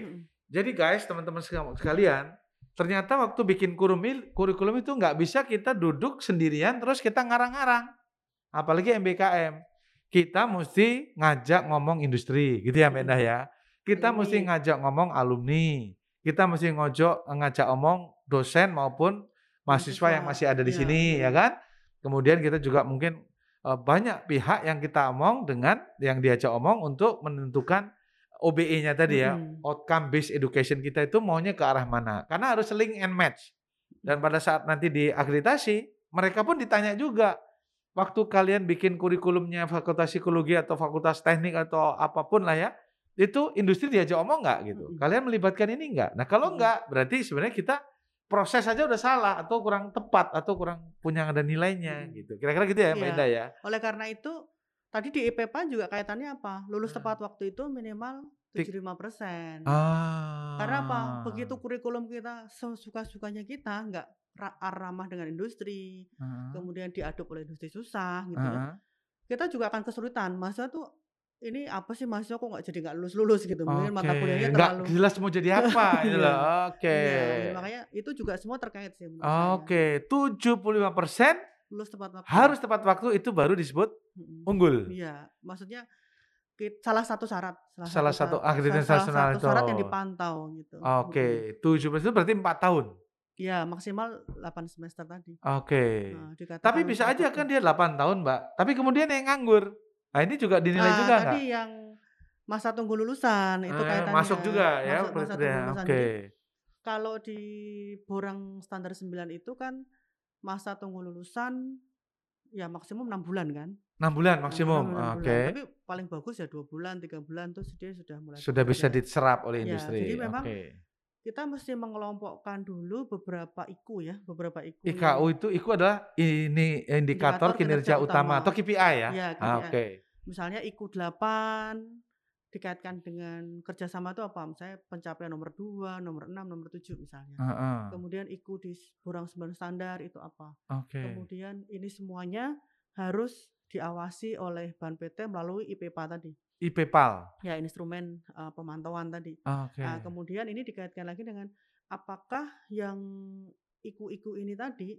Jadi guys, teman-teman sekalian, ternyata waktu bikin kurumil kurikulum itu nggak bisa kita duduk sendirian terus kita ngarang-ngarang. Apalagi MBKM. Kita mesti ngajak ngomong industri, gitu ya Mbak Mhm. Endah ya. Kita mesti Alumni. ngajak ngomong alumni. Kita mesti ngojok ngajak omong dosen maupun mahasiswa yang masih ada di iya, sini, ya mhm. kan? Kemudian kita juga mungkin, eee, banyak pihak yang kita omong dengan yang diajak omong untuk menentukan OBE-nya tadi ya, Mhm. outcome based education kita itu maunya ke arah mana. Karena harus link and match. Dan pada saat nanti diakreditasi, mereka pun ditanya juga, waktu kalian bikin kurikulumnya fakultas psikologi atau fakultas teknik atau apa pun lah ya, itu industri diajak omong nggak gitu? Kalian melibatkan ini nggak? Nah kalau nggak, berarti sebenarnya kita proses aja udah salah atau kurang tepat atau kurang punya ada nilainya Mhm. gitu. Kira-kira gitu ya Mbak. Enda ya? Oleh karena itu, tadi di IPPA juga kaitannya apa, lulus Mmm. tepat waktu itu minimal Tik 75%. Ah. Karena apa, begitu kurikulum kita sesuka-sukanya kita, nggak ra ramah dengan industri, Heeh. kemudian diadop oleh industri susah gitu kan, kita juga akan kesulitan. Mahasiswa tuh ini apa sih mahasiswa kok nggak jadi nggak lulus-lulus gitu, mungkin mata Oke, kuliahnya nggak terlalu jelas mau jadi apa <laughs> gitu iya, loh. Oke. iya, makanya itu juga semua terkait sih menurut saya. Oke, 75% Lulus tepat waktu. harus tepat waktu itu baru disebut unggul. Iya, maksudnya salah satu syarat, salah Salah satu satu akreditasi salah nasional satu itu. syarat yang dipantau gitu. Oke, 70% itu berarti 4 tahun. Iya, maksimal 8 semester tadi. Oke. Nah, Tapi bisa aja kan dia 8 tahun, Mbak. Tapi kemudian yang nganggur. Nah, ini juga dinilai Ah, juga tadi yang masa tunggu lulusan itu Eh, kaitannya. masuk juga ya Masuk masa ya. tunggu lulusan. Oke. Jadi kalau di Borang Standar 9 itu kan masa tunggu lulusan ya maksimum 6 bulan kan. 6 bulan maksimum. 6 bulan. Oke. Tapi paling bagus ya 2 bulan, 3 bulan terus dia sudah mulai Sudah bisa bekerja. diserap oleh Ya, industri. jadi memang Oke. kita mesti mengelompokkan dulu beberapa IKU ya, beberapa IKU IKU itu IKU adalah ini indikator Indikator kinerja, kinerja utama. utama. atau KPI ya. ya Ah. Oke. Misalnya IKU 8 dikaitkan dengan kerjasama itu apa? Misalnya pencapaian nomor 2, nomor 6, nomor 7 misalnya. Heeh. Kemudian IKU di Borang 9 standar itu apa? Oke. Kemudian ini semuanya harus diawasi oleh Ban PT melalui IPPA tadi. IPPAL. Ya, instrumen uh, pemantauan tadi. Oke. Nah, kemudian ini dikaitkan lagi dengan apakah yang IKU-IKU ini tadi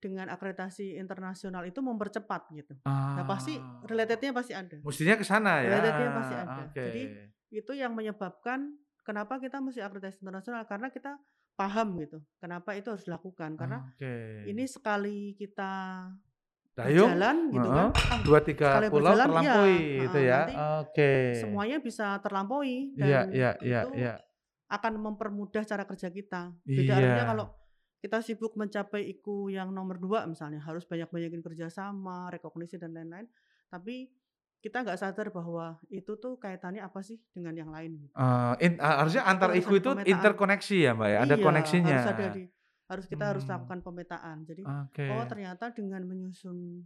dengan akreditasi internasional itu mempercepat gitu. Nah, pasti Ah. relatednya pasti ada. Mestinya ke sana ya. Relatednya pasti ada. Oke. Jadi itu yang menyebabkan kenapa kita mesti akreditasi internasional karena kita paham gitu. Kenapa itu harus dilakukan? Karena Oke. ini sekali kita Dayung, berjalan gitu heeh, kan. dua tiga sekali pulau berjalan, terlampaui iya, gitu ya. nanti Oke. semuanya bisa terlampaui Iya, dan iya, iya, itu iya. akan mempermudah cara kerja kita. Beda artinya Iya. kalau kita sibuk mencapai IKU yang nomor dua misalnya harus banyak-banyakin kerjasama, rekognisi dan lain-lain. Tapi kita nggak sadar bahwa itu tuh kaitannya apa sih dengan yang lain. gitu. Eh, in- ah, harusnya Itu antar IKU itu interkoneksi ya, Mbak ya. Ada Iya, koneksinya. harus ada di harus kita harus Hmm. lakukan pemetaan. Jadi Oke. oh ternyata dengan menyusun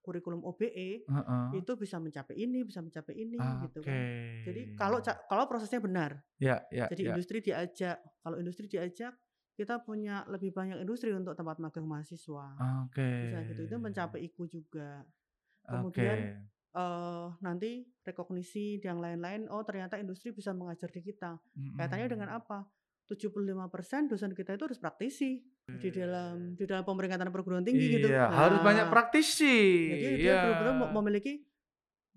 kurikulum OBE Heeh. itu bisa mencapai ini, bisa mencapai ini gitu Oke. kan. Jadi kalau kalau prosesnya benar. ya, ya, Jadi ya. industri diajak. Kalau industri diajak, kita punya lebih banyak industri untuk tempat magang mahasiswa. Oke. Bisa gitu. Itu mencapai IKU juga. Kemudian eh nanti rekognisi yang lain-lain, oh ternyata industri bisa mengajar di kita. Kaitannya dengan Mm-mm. apa? 75% dosen kita itu harus praktisi di dalam di dalam pemeringkatan perguruan tinggi gitu. Iya, harus banyak Nah, praktisi. Jadi dia Iya. benar-benar mem- memiliki eh,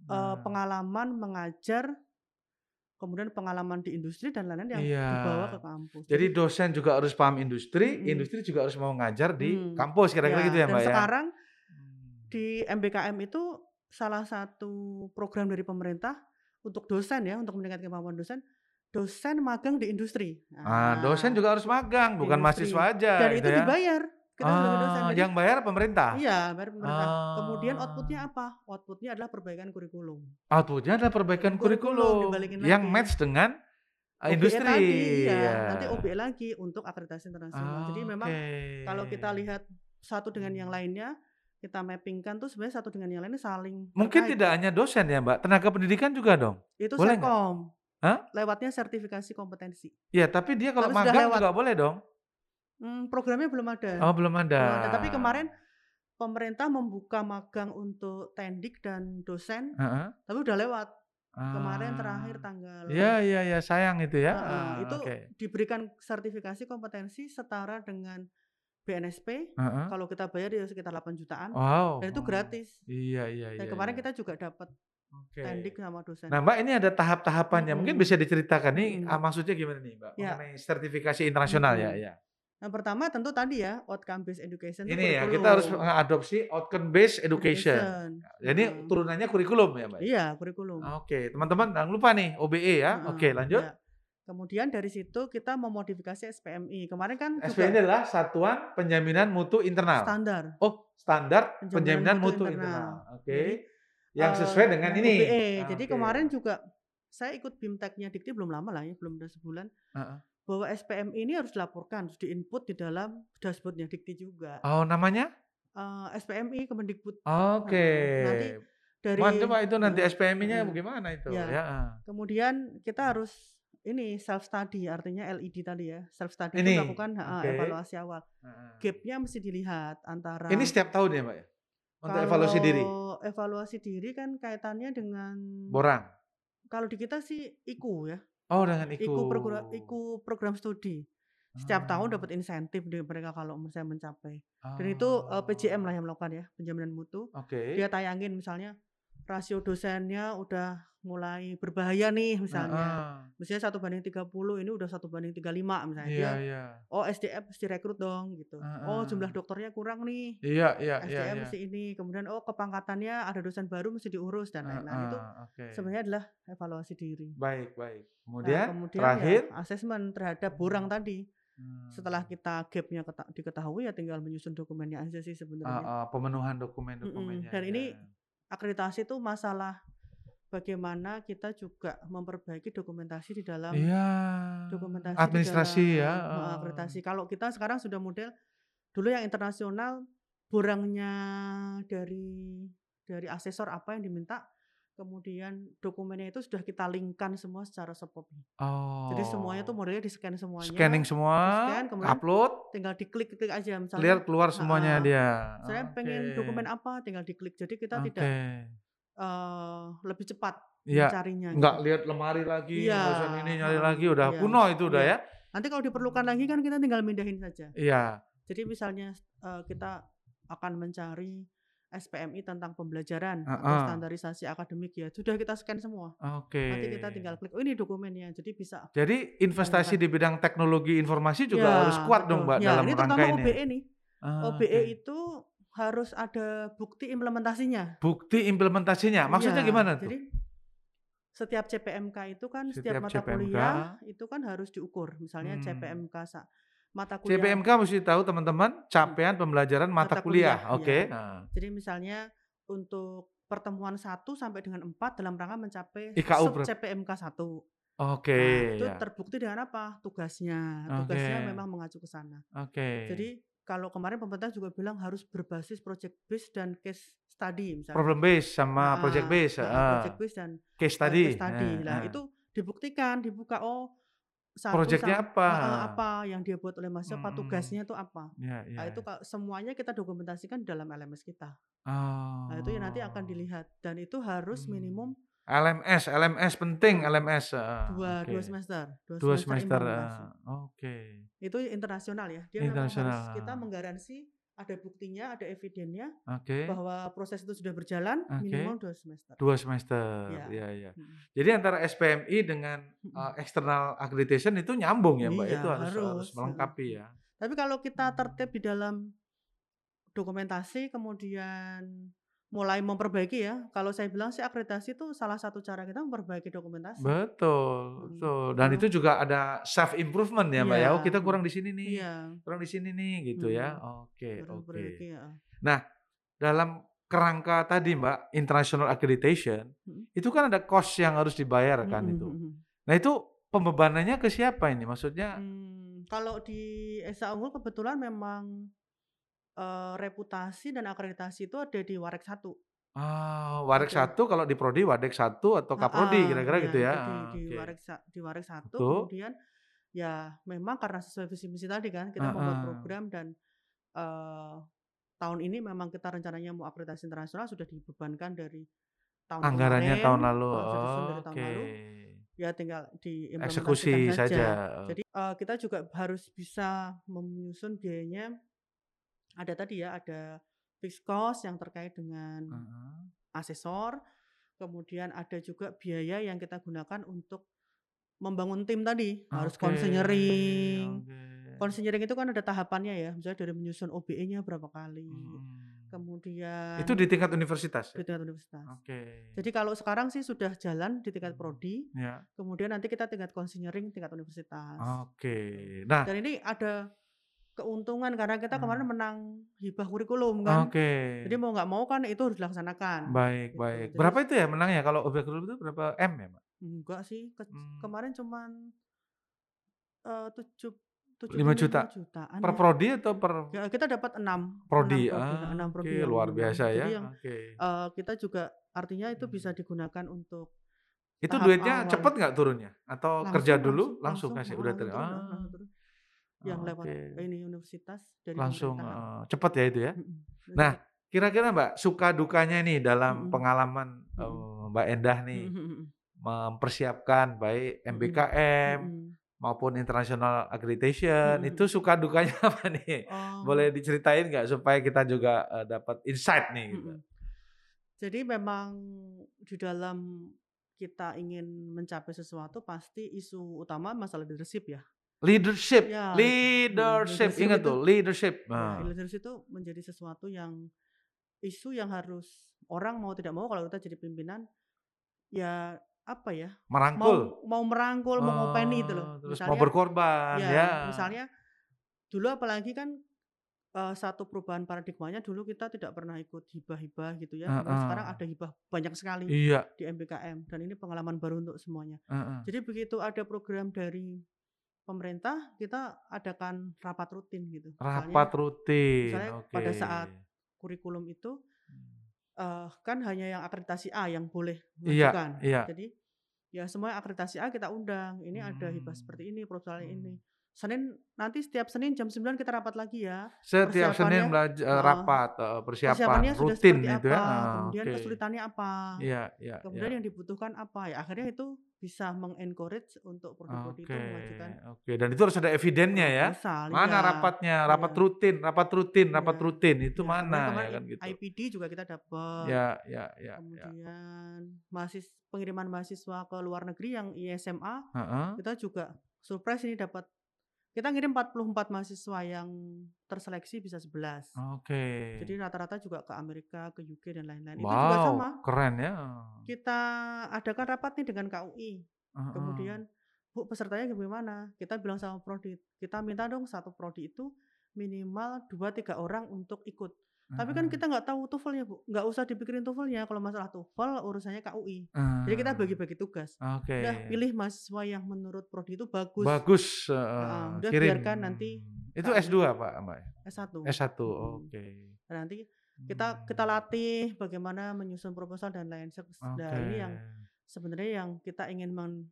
Nah, pengalaman mengajar, kemudian pengalaman di industri dan lain-lain yang Iya. dibawa ke kampus. Jadi dosen juga harus paham industri, Mm-mm. industri juga harus mau ngajar di Hmm. kampus kira-kira Ya, gitu ya, dan Mbak ya. sekarang Hmm. di MBKM itu salah satu program dari pemerintah untuk dosen ya, untuk meningkatkan kemampuan dosen, dosen magang di industri. Ah, dosen juga harus magang, bukan industri. mahasiswa aja dan gitu itu ya. dibayar. Kita sebagai dosen. Ah, Jadi, yang bayar pemerintah. Iya, bayar pemerintah. Kemudian Ah. outputnya apa? Outputnya adalah perbaikan kurikulum. Outputnya adalah perbaikan Kurikulum, kurikulum yang lagi. match dengan OBE industri. tadi, iya. Iya. Nanti OBE lagi untuk akreditasi internasional. Jadi memang kalau kita lihat satu dengan yang lainnya, kita mappingkan tuh sebenarnya satu dengan yang lainnya saling Mungkin terkait. tidak hanya dosen ya, Mbak. Tenaga pendidikan juga dong. Itu Boleh? Serkom. Hah? Lewatnya sertifikasi kompetensi. Ya, tapi dia kalau Tapi magang lewat. juga boleh dong. Hmm, programnya belum ada. Oh, belum ada. Belum ada. Tapi kemarin pemerintah membuka magang untuk tendik dan dosen, Heeh. tapi udah lewat. Kemarin Ah. terakhir tanggal Iya, iya, iya, sayang itu ya. Heeh, Ah, itu Oke. diberikan sertifikasi kompetensi setara dengan BNSP. Heeh. Kalau kita bayar ya sekitar 8 jutaan. Wow. Dan itu gratis. Iya, iya, iya. Dan kemarin iya. kita juga dapat Oke. tendik sama dosen. Nah, Mbak, ini ada tahap-tahapannya. Mungkin Mm-mm. bisa diceritakan nih ah, maksudnya gimana nih, Mbak? Ya. Mengenai sertifikasi internasional ya, Mm-mm. ya. Yang pertama tentu tadi ya outcome based education. Ini ya, kita harus mengadopsi outcome based education. Jadi Heeh. turunannya kurikulum ya, Mbak? Iya, kurikulum. Oke, teman-teman jangan lupa nih OBE ya. Heeh, Oke, lanjut. ya. Kemudian dari situ kita memodifikasi SPMI. Kemarin kan juga adalah Satuan Penjaminan Mutu Internal. standar. Oh, standar Penjaminan Penjaminan Mutu Mutu Internal. Internal. Oke. Jadi, Yang eh, sesuai dengan ini. OBE. Jadi Oke. kemarin juga saya ikut BIMTEK-nya Dikti belum lama lah ya, belum ada sebulan. Heeh. Bahwa SPMI ini harus dilaporkan, harus diinput di dalam dashboardnya Dikti juga. Oh, namanya? Eh, SPMI Kemendikbud Oke. nanti dari Mohon coba itu nanti Heeh, SPMI-nya heeh. bagaimana itu? Ya. Ya. ah. Kemudian kita harus ini self study artinya LED tadi ya. Self study Ini, itu melakukan oke. evaluasi awal. Heeh. Gapnya mesti dilihat antara Ini setiap tahun ya, Mbak ya? Untuk evaluasi diri. Kalau evaluasi diri kan kaitannya dengan Borang. kalau di kita sih IKU ya. Oh, dengan IKU program IKU. IKU program studi. Setiap tahun Ah. dapat insentif dari mereka kalau misalnya mencapai. Dan itu, eee, Oh. PJM lah yang melakukan ya, penjaminan mutu. Oke. Dia tayangin misalnya rasio dosennya udah mulai berbahaya nih misalnya. Heeh. Misalnya 1/30 ini udah 1/35 misalnya. Iya Dia, iya. "Oh SDM mesti rekrut dong," gitu. "Oh jumlah dokternya kurang nih, Iya iya iya SDM iya. mesti ini." Kemudian, "Oh kepangkatannya ada dosen baru mesti diurus," dan lain-lain. Itu Heeh, oke. sebenarnya adalah evaluasi diri. Baik baik. Nah, Kemudian kemudian terakhir? ya asesmen terhadap borang tadi. Setelah Mmm. kita gap-nya keta diketahui ya tinggal menyusun dokumennya aja sih sebenarnya. Heeh, pemenuhan Mhm, dokumen-dokumennya, dan ini ya. Akreditasi itu masalah bagaimana kita juga memperbaiki dokumentasi di dalam Iya. dokumentasi Administrasi di ya, dalam heeh, heeh. akreditasi. Kalau kita sekarang sudah model dulu yang internasional borangnya dari dari asesor apa yang diminta, kemudian dokumennya itu sudah kita link-kan semua secara soft copy. Jadi semuanya tuh Oh. modelnya di-scan semuanya, Scanning semua, di-scan kemudian upload tinggal diklik-klik aja clear misalnya keluar semuanya heeh, dia. saya pengen dokumen apa tinggal diklik. Jadi kita Oke. tidak, eee, lebih cepat Iya. mencarinya Nggak gitu. lihat lemari lagi, ngurusin ini, nyari lagi, udah iya, kuno itu udah iya. ya? Nanti kalau diperlukan lagi kan kita tinggal mindahin saja. Iya. Jadi misalnya, eee, kita akan mencari SPMI tentang pembelajaran atau Heeh. standarisasi akademik ya, sudah kita scan semua. Oke. Nanti kita tinggal klik, "Oh ini dokumennya," jadi bisa Jadi investasi di bidang teknologi informasi juga Ya, harus kuat dong. Mbak, Ya, dalam ini rangka ini ya? OBE nih. Ah, OBE oke. itu harus ada bukti implementasinya. Bukti implementasinya, maksudnya Iya, gimana tuh? jadi setiap CPMK itu kan setiap Setiap mata CPMK kuliah itu kan harus diukur. Misalnya Hmm. CPMK mata kuliah CPMK mesti tahu teman-teman, capaian pembelajaran mata mata kuliah, kuliah, oke. ya. Heeh. Jadi misalnya untuk pertemuan 1 sampai dengan 4 dalam rangka mencapai IKU sub? CPMK 1. Oke, Nah, itu ya. terbukti dengan apa? Tugasnya. Tugasnya memang mengacu ke sana. Oke. Jadi kalau kemarin pemerintah juga bilang harus berbasis project base dan case study misalnya. Problem base sama project Heeh, base, heeh, heeh. project base dan Case study, case study. Lah heeh. itu dibuktikan, dibuka, oh 1 Projeknya sam apa? apa yang dia buat oleh mahasiswa, Mhm. tugasnya itu apa. Iya iya Nah itu ka semuanya kita dokumentasikan dalam LMS kita. Nah itu ya nanti akan Oh. dilihat dan itu harus minimum LMS LMS penting LMS, heeh, 2 oke. 2 semester, 2 2 semester semester, heeh, oke. Itu internasional ya, dia harus Internasional, kita menggaransi ada buktinya, ada evidennya Oke. bahwa proses itu sudah berjalan Oke. minimal 2 semester. 2 semester, Iya, iya iya. mhm. Jadi antara SPMI dengan, eee, external accreditation itu nyambung ya, Mbak, Iya, itu harus harus harus, melengkapi ya? Tapi kalau kita tertib di dalam dokumentasi kemudian mulai memperbaiki ya, kalau saya bilang sih akreditasi itu salah satu cara kita memperbaiki dokumentasi. Betul Mhm, betul, dan kalau itu juga ada self improvement ya, Mbak, Iya, ya, "Oh kita mhm, kurang di sini nih, iya. kurang di sini nih," gitu ya. Mhm, Oke harus oke. memperbaiki, heeh. Nah, dalam kerangka tadi, Mbak, international accreditation, Mhm. itu kan ada cost yang harus dibayar kan Mhm itu. mhm. Nah itu pembebanannya ke siapa ini? Maksudnya Mmm, kalau di SA Unggul kebetulan memang, eee, reputasi dan akreditasi itu ada di Warex 1. Ah, Warex Gitu. 1 kalau di prodi Wadex 1 atau Kaprodi Heeh, kira-kira iya gitu ya? itu di Ah, di oke. Warex sa di Warex 1 Betul. kemudian ya memang karena sesuai visi misi tadi kan kita membuat Heeh. program dan, eee, tahun ini memang kita rencananya mau akreditasi internasional sudah dibebankan dari tahun Anggarannya kemarin, tahun lalu, disusun dari tahun oke. lalu. Ya tinggal diimplementasikan Eksekusi saja. saja. Jadi, eee, kita juga harus bisa menyusun biayanya ada tadi ya, ada fixed cost yang terkait dengan Heeh. asesor, kemudian ada juga biaya yang kita gunakan untuk membangun tim tadi, harus Oke konseling. oke. Konseling itu kan ada tahapannya ya, misalnya dari menyusun OBE-nya berapa kali, Mhm. kemudian Itu di tingkat universitas di ya? tingkat universitas. Oke. Jadi kalau sekarang sih sudah jalan di tingkat Mhm, prodi, ya. kemudian nanti kita tingkat konseling tingkat universitas. Oke. Gitu. Nah Dan ini ada keuntungan karena kita kemarin Mmm. menang hibah kurikulum kan. Oke. Jadi mau nggak mau kan itu harus dilaksanakan, Baik gitu. baik. Jadi Berapa itu ya menangnya kalau objek kurikulum itu berapa M ya, Mbak? Enggak sih, kec Mmm. kemarin cuman, eee, tujuh tujuh 5 puluh juta? jutaan Per ya. prodi atau per Ya kita dapat 6, 6 prodi? prodi, Ah, 6 oke prodi yang luar biasa ya, yang, oke. eee, kita juga artinya itu bisa Mmm. digunakan untuk Itu duitnya awal. cepet nggak turunnya? Atau kerja Langsung dulu langsung langsung kasih? Udah langsung ter turun, heeh, ah. langsung. Yang lewat Oke. ini universitas dari Langsung, pemerintahan. heeh, cepet ya itu ya? Nah, kira-kira Mbak, suka dukanya nih dalam Mhm. pengalaman, eee, Mbak Endah nih Mhm mhm mhm. mempersiapkan baik MBKM mhm. maupun international accreditation, Mhm itu suka dukanya <laughs> apa nih? Oh. Boleh diceritain nggak supaya kita juga, eee, dapat insight nih gitu? Mhm. Jadi memang di dalam kita ingin mencapai sesuatu pasti isu utama masalah leadership ya. Leadership Ya, leadership, leadership ingat itu tuh leadership, nah. leadership itu menjadi sesuatu yang isu yang harus orang mau tidak mau kalau kita jadi pimpinan, ya apa ya, Merangkul. mau mau merangkul, mau ngopeni gitu loh. Oh, terus mau Misalnya berkorban, ya, ya. misalnya dulu apalagi kan, eee, satu perubahan paradigmanya dulu kita tidak pernah ikut hibah-hibah gitu ya, kemudian sekarang Heeh. ada hibah banyak sekali Iya. di MBKM dan ini pengalaman baru untuk semuanya. Heeh. Jadi begitu ada program dari pemerintah, kita adakan rapat rutin gitu. Rapat Misalnya rutin, misalnya oke. pada saat kurikulum itu, eee, kan hanya yang akreditasi A yang boleh Iya mengajukan. iya. Jadi, ya semua akreditasi A kita undang, ini ada hibah seperti ini, proposalnya ini. Senin nanti setiap Senin jam 9 kita rapat lagi ya. Setiap Senin Persiapannya belaj eee, heeh, rapat, heeh, persiapan persiapannya sudah rutin seperti itu ya? Heeh, kemudian oke. kesulitannya apa, Iya iya kemudian iya. yang dibutuhkan apa, ya akhirnya itu bisa meng-encourage untuk prodi-prodi itu Oke mengajukan oke, dan itu harus ada evidennya ya? proposal, Mana iya, rapatnya? Rapat iya. rutin rapat rutin Iya, rapat rutin, itu iya, mana? Ya kan gitu. IPD juga kita dapat. Ya ya ya ya. Kemudian mahasisw pengiriman mahasiswa ke luar negeri yang ISMA, Heeh. kita juga surprise ini dapat kita ngirim 44 mahasiswa yang terseleksi bisa 11. Oke. Jadi rata-rata juga ke Amerika, ke UK dan lain-lain. Itu juga Wow, sama. keren ya. Kita adakan rapat nih dengan KUI. Heeh. Kemudian, "Bu, pesertanya gimana?" Kita bilang sama prodi, "Kita minta dong satu prodi itu minimal 2, 3 orang untuk ikut." Tapi kan kita nggak tahu TOEFL-nya, Bu. Nggak usah dipikirin TOEFL-nya, kalau masalah TOEFL urusannya KUI. Jadi kita Eee, bagi-bagi tugas. oke. Udah pilih mahasiswa yang menurut prodi itu bagus. Bagus, Heeh, heeh, udah kirim. biarkan nanti Itu KUI S2 Pak, Mbak? S1. S1, Mhm. oke. Nah, nanti kita kita Mmm. latih bagaimana menyusun proposal dan lain sek nah Oke. ini yang sebenarnya yang kita ingin men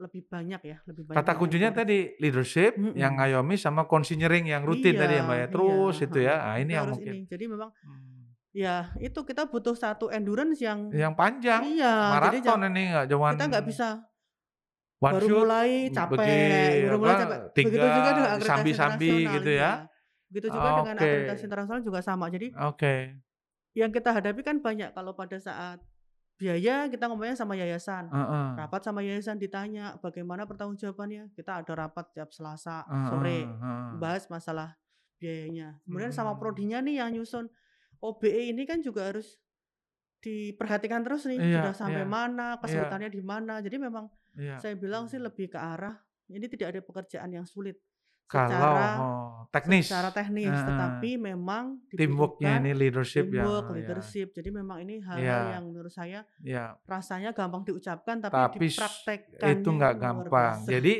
lebih banyak ya, lebih banyak Kata kuncinya tadi leadership, yang Mhm. ngayomi sama consinyering yang rutin Iya tadi ya, Mbak, ya? iya, Terus itu ya, heeh, ah, ini yang mungkin ini. Jadi memang mmm. ya itu kita butuh satu endurance yang Yang panjang, iya, jadi maraton jang ini nggak cuman kita nggak bisa one baru shoot, mulai begi capek, baru mulai capek. Begitu juga dengan tinggal akreditasi disambi-sambi internasional, gitu ya? iya. Begitu juga dengan Oke. akreditasi internasional juga sama. Jadi Oke. yang kita hadapi kan banyak kalau pada saat biaya kita ngomongnya sama yayasan. Heeh. Rapat sama yayasan ditanya, "Bagaimana pertanggungjawabannya?" Kita ada rapat tiap Selasa Heeh sore, membahas masalah biayanya. Kemudian sama Mmm. prodinya nih yang nyusun OBE ini kan juga harus diperhatikan terus nih, Iya sudah sampai iya. mana, Iya. kesulitannya di mana. Jadi memang Iya. saya bilang sih lebih ke arah ini tidak ada pekerjaan yang sulit Kalau secara oh, teknis. secara teknis, Heeh. tetapi memang Teamwork-nya ini leadership yang teamwork, ya. leadership. Jadi memang ini Iya. hal-hal yang menurut saya Iya. rasanya gampang diucapkan tapi Tapi s itu dipraktekkannya nggak gampang. Jadi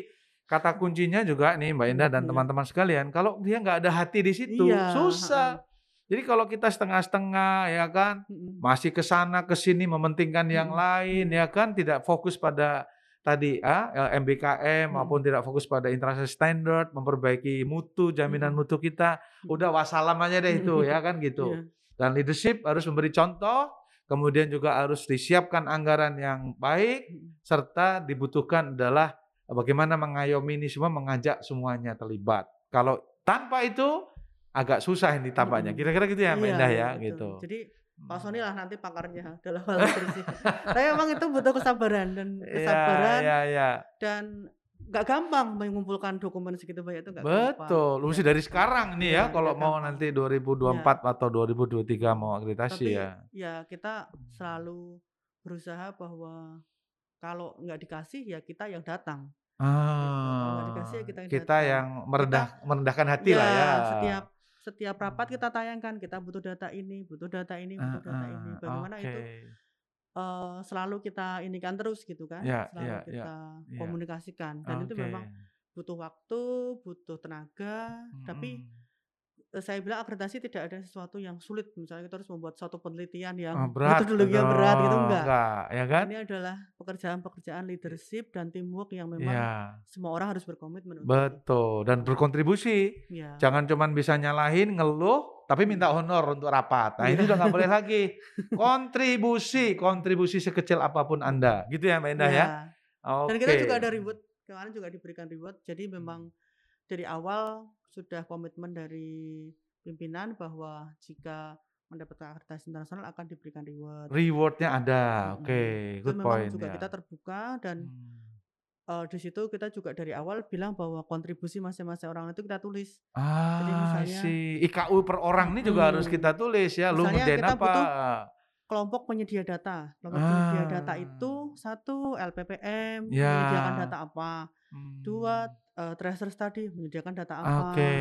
kata kuncinya juga nih Mbak Indah dan Iya. teman-teman sekalian, kalau dia nggak ada hati di situ, Iya, susah. Jadi kalau kita setengah-setengah ya kan, masih ke sana ke sini mementingkan yang lain ya kan, tidak fokus pada tadi ah, eee, MBKM maupun Mhm. tidak fokus pada international standard, memperbaiki mutu, jaminan Mhm. mutu kita, Mhm. udah wassalam aja deh itu ya kan gitu. Dan leadership harus memberi contoh, kemudian juga harus disiapkan anggaran yang baik, Mhm. serta dibutuhkan adalah bagaimana mengayomi ini semua, mengajak semuanya terlibat. Kalau tanpa itu agak susah ini tampaknya. Mhm. Kira-kira gitu ya Mbak Iya Indah iya ya, betul. gitu. Jadi Pak Mmm. Sony lah nanti pakarnya dalam hal leadership. Tapi memang itu butuh kesabaran dan Iya kesabaran iya iya. dan nggak gampang mengumpulkan dokumen segitu banyak itu nggak gampang. Betul, mesti Iya. dari sekarang nih ya Iya, kalau mau gampang. nanti Iya. 2024 atau 2023 mau akreditasi Tapi ya. ya kita selalu berusaha bahwa kalau nggak dikasih ya kita yang datang. Gitu. Kalau nggak dikasih ya Ah, kita yang kita datang. yang merendah merendahkan hati ya lah ya. setiap setiap rapat kita tayangkan, kita butuh data ini, butuh data ini, butuh data ini. Heeh, Bagaimana oke. itu eee, selalu kita inikan terus gitu kan, Iya selalu iya iya, kita iya. komunikasikan dan itu Oke. memang butuh waktu, butuh tenaga, tapi Mhm. eee, saya bilang akreditasi tidak ada sesuatu yang sulit, misalnya kita harus membuat suatu penelitian yang Oh, berat metodologi yang berat gitu, enggak. enggak, ya kan? Ini adalah pekerjaan-pekerjaan leadership dan teamwork yang memang Iya. semua orang harus berkomitmen untuk itu. Betul, dan berkontribusi. Iya. Jangan cuman bisa nyalahin, ngeluh, tapi minta honor untuk rapat. Nah, ini Iya. udah nggak boleh lagi. <laughs> Kontribusi, kontribusi sekecil apa pun Anda. Gitu ya Mbak Indah ya? Iya. Dan kita juga ada reward, kemarin juga diberikan reward. Jadi memang dari awal sudah komitmen dari pimpinan bahwa jika mendapatkan akreditasi internasional akan diberikan reward. Reward-nya ada. Oke. Dan good memang point juga ya. kita terbuka dan Hmm. eee, di situ kita juga dari awal bilang bahwa kontribusi masing-masing orang itu kita tulis. Ah, I misalnya see. IKU per orang ini juga harus Mhm. kita tulis ya, lu Misalnya ngerjain kita apa? butuh kelompok penyedia data. Kelompok penyedia data Ah. itu satu LPPM Ya. menyediakan data apa, dua Hmm. eee, tracer study menyediakan data apa, Oke.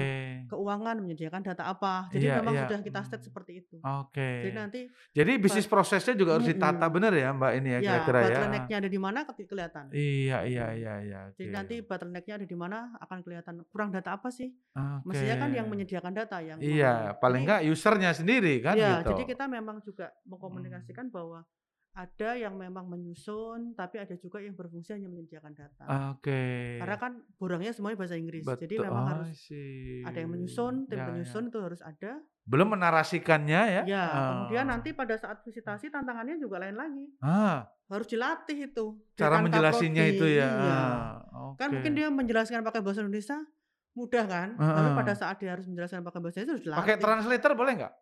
keuangan menyediakan data apa. Jadi Iya memang iya. sudah kita set Hmm. seperti itu. Oke. Jadi nanti Jadi bisnis prosesnya juga harus ditata mhm. bener ya Mbak ini ya Ya, kira-kira ya? bottleneck-nya ada di mana kelihatan. Iya iya iya iya, Jadi nanti bottleneck-nya ada di mana akan kelihatan, kurang data apa sih? Oke. Mestinya kan yang menyediakan data yang Iya, paling jadi nggak user-nya sendiri kan Iya, gitu. jadi kita memang juga Hmm. mengkomunikasikan bahwa ada yang memang menyusun, tapi ada juga yang berfungsi hanya menyediakan data. Oke. Karena kan borangnya semuanya bahasa Inggris. Jadi Betul, memang oh harus I ada yang see. menyusun, tim Ya ya. penyusun itu harus ada. Belum menarasikannya ya? Ya, kemudian Oh. nanti pada saat visitasi tantangannya juga lain lagi. Ah, Harus dilatih itu. cara Kaprodi, itu ya? iya. Ah, Kan mungkin dia menjelaskan pakai bahasa Indonesia mudah kan? Tapi Heeh. pada saat dia harus menjelaskan pakai bahasa Indonesia harus dilatih. Pakai translator boleh nggak?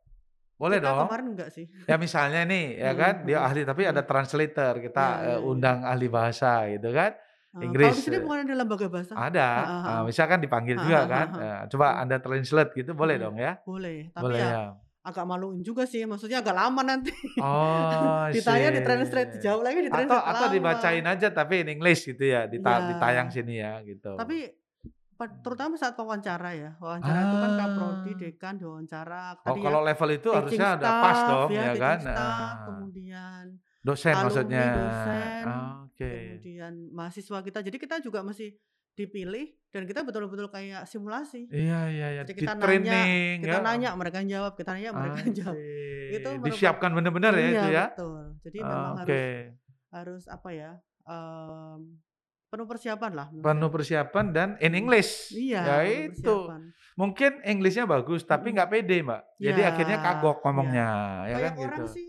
Boleh Kita dong. kemarin enggak sih. Ya misalnya nih <laughs> ya kan, dia ahli tapi ada mhm. translator, kita, iya. undang ahli bahasa gitu kan, kalau Inggris, di sini eee bukan ada lembaga bahasa? ada, heeh. misalkan dipanggil juga kan, eee, coba Mhm. Anda translate gitu boleh dong ya? Boleh, tapi Boleh ya ya? agak maluin juga sih, maksudnya agak lama nanti. Oh, <laughs> Ditanya di-translate, see. dijawab lagi Atau di-translate atau dibacain lama. aja tapi in English gitu ya, dita ditayang Iya. sini ya gitu. Tapi terutama saat wawancara ya, wawancara itu kan kaprodi, Ah. dekan diwawancara, Oh tadi ya kalau level itu harusnya udah pas dong ya, ya kan? staff, Heeh. kemudian Dosen alumni, maksudnya? dosen, Oke. kemudian mahasiswa kita. Jadi kita juga mesti dipilih dan kita betul-betul kayak simulasi. Iya iya iya, Jadi kita nanya, di-training kita ya? nanya mereka yang jawab, kita nanya mereka yang jawab. Itu Disiapkan bener-bener ya iya itu ya? betul. Jadi memang harus Oke. harus apa ya, mmm, penuh persiapan lah Penuh persiapan dan in Mhm. English. Iya, Ya itu. Mungkin English-nya bagus tapi Mhm. nggak pede Mbak. Jadi Iya akhirnya kagok iya. ngomongnya, ya kan Banyak gitu. orang sih,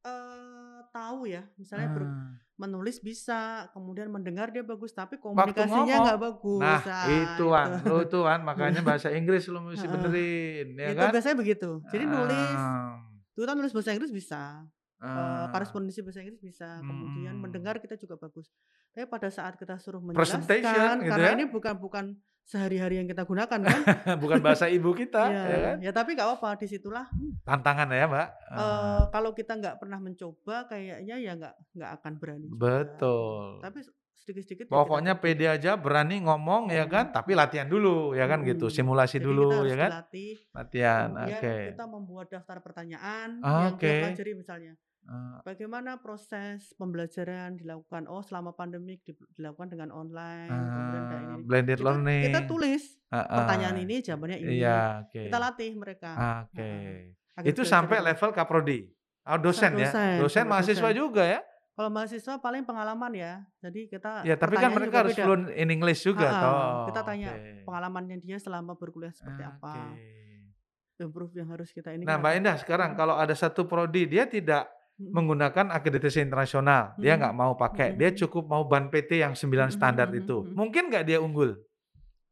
eee, tahu ya, misalnya ber Ah. menulis bisa, kemudian mendengar dia bagus, tapi komunikasinya nggak bagus. nah Nah itu Wan, itu. lu Wan makanya <laughs> bahasa Inggris lu mesti benerin ya Itu kan? biasanya begitu. Jadi nulis, Ah. dulu kan nulis bahasa Inggris bisa, Ah. korespondensi bahasa Inggris bisa, kemudian Mhm. mendengar kita juga bagus. Tapi pada saat kita suruh menjelaskan, gitu karena ya? ini bukan bukan sehari-hari yang kita gunakan kan. <laughs> Bukan bahasa ibu kita, Iya, ya kan? ya tapi nggak apa-apa, di situlah Tantangan ya Mbak? Ah. kalau kita nggak pernah mencoba kayaknya ya nggak nggak akan berani juga. Betul. Tapi sedikit-sedikit ya kita Pokoknya coba. pede aja, berani ngomong ya kan, Mhm. tapi latihan dulu ya kan gitu, simulasi Jadi kita dulu harus ya kan? dilatih, Latihan, oke. kita membuat daftar pertanyaan yang kita pelajari misalnya. Bagaimana proses pembelajaran dilakukan? Oh selama pandemik di dilakukan dengan online, kemudian kayak Ah, gini. blended Kita kita learning. tulis pertanyaan Heeh. ini, jawabannya ini. Iya, oke. Kita latih mereka. Oke. Heeh. Agar Itu sampai level kaprodi? Oh Sa dosen ya? dosen, Dosen mahasiswa dosen. juga ya? Kalau mahasiswa paling pengalaman ya. Jadi kita Ya tapi kan mereka harus beda. fluent in English juga Heeh, toh? kita tanya Oke. pengalamannya dia selama berkuliah seperti Oke. apa. Improve yang harus kita ini Nah Mbak. Indah sekarang kalau ada satu prodi dia tidak Menggunakan akreditasi internasional, dia nggak mau pakai, dia cukup mau ban PT yang 9 Mhm standar itu, mungkin nggak dia unggul?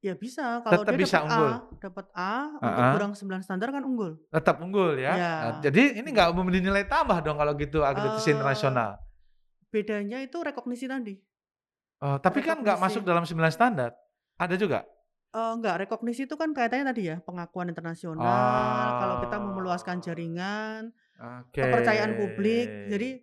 Ya bisa, kalau Tetap dia bisa dapat unggul? A, dapat A untuk Heeh. kurang 9 standar kan unggul. Tetap unggul ya? Iya. Nah, jadi ini nggak memberi nilai tambah dong kalau gitu akreditasi Eee, internasional? bedanya itu rekognisi tadi. Oh, tapi kan nggak masuk Rekognisi. dalam 9 standar? Ada juga? Eee, enggak, rekognisi itu kan kaitannya tadi ya, pengakuan internasional, kalau kita mau meluaskan Oh. jaringan, Oke. kepercayaan publik. Jadi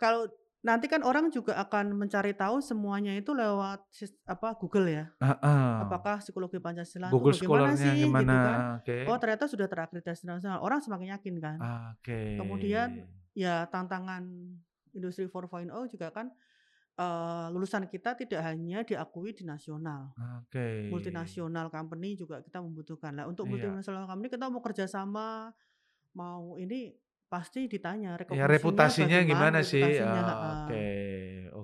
kalau nanti kan orang juga akan mencari tahu semuanya itu lewat apa, Google ya. Heeh. Apakah psikologi Pancasila itu Google bagaimana Scholar-nya sih gimana? gitu kan. Oke. Oh ternyata sudah terakreditasi internasional, orang semakin yakin kan. Oke. Kemudian ya tantangan industri 4.0 juga kan eee, lulusan kita tidak hanya diakui di nasional. Oke. Multinasional company juga kita membutuhkan. Nah, untuk Iya. multinasional company kita mau kerjasama, mau ini pasti ditanya Ya reputasinya gimana sih? reputasinya Oh, heeh. oke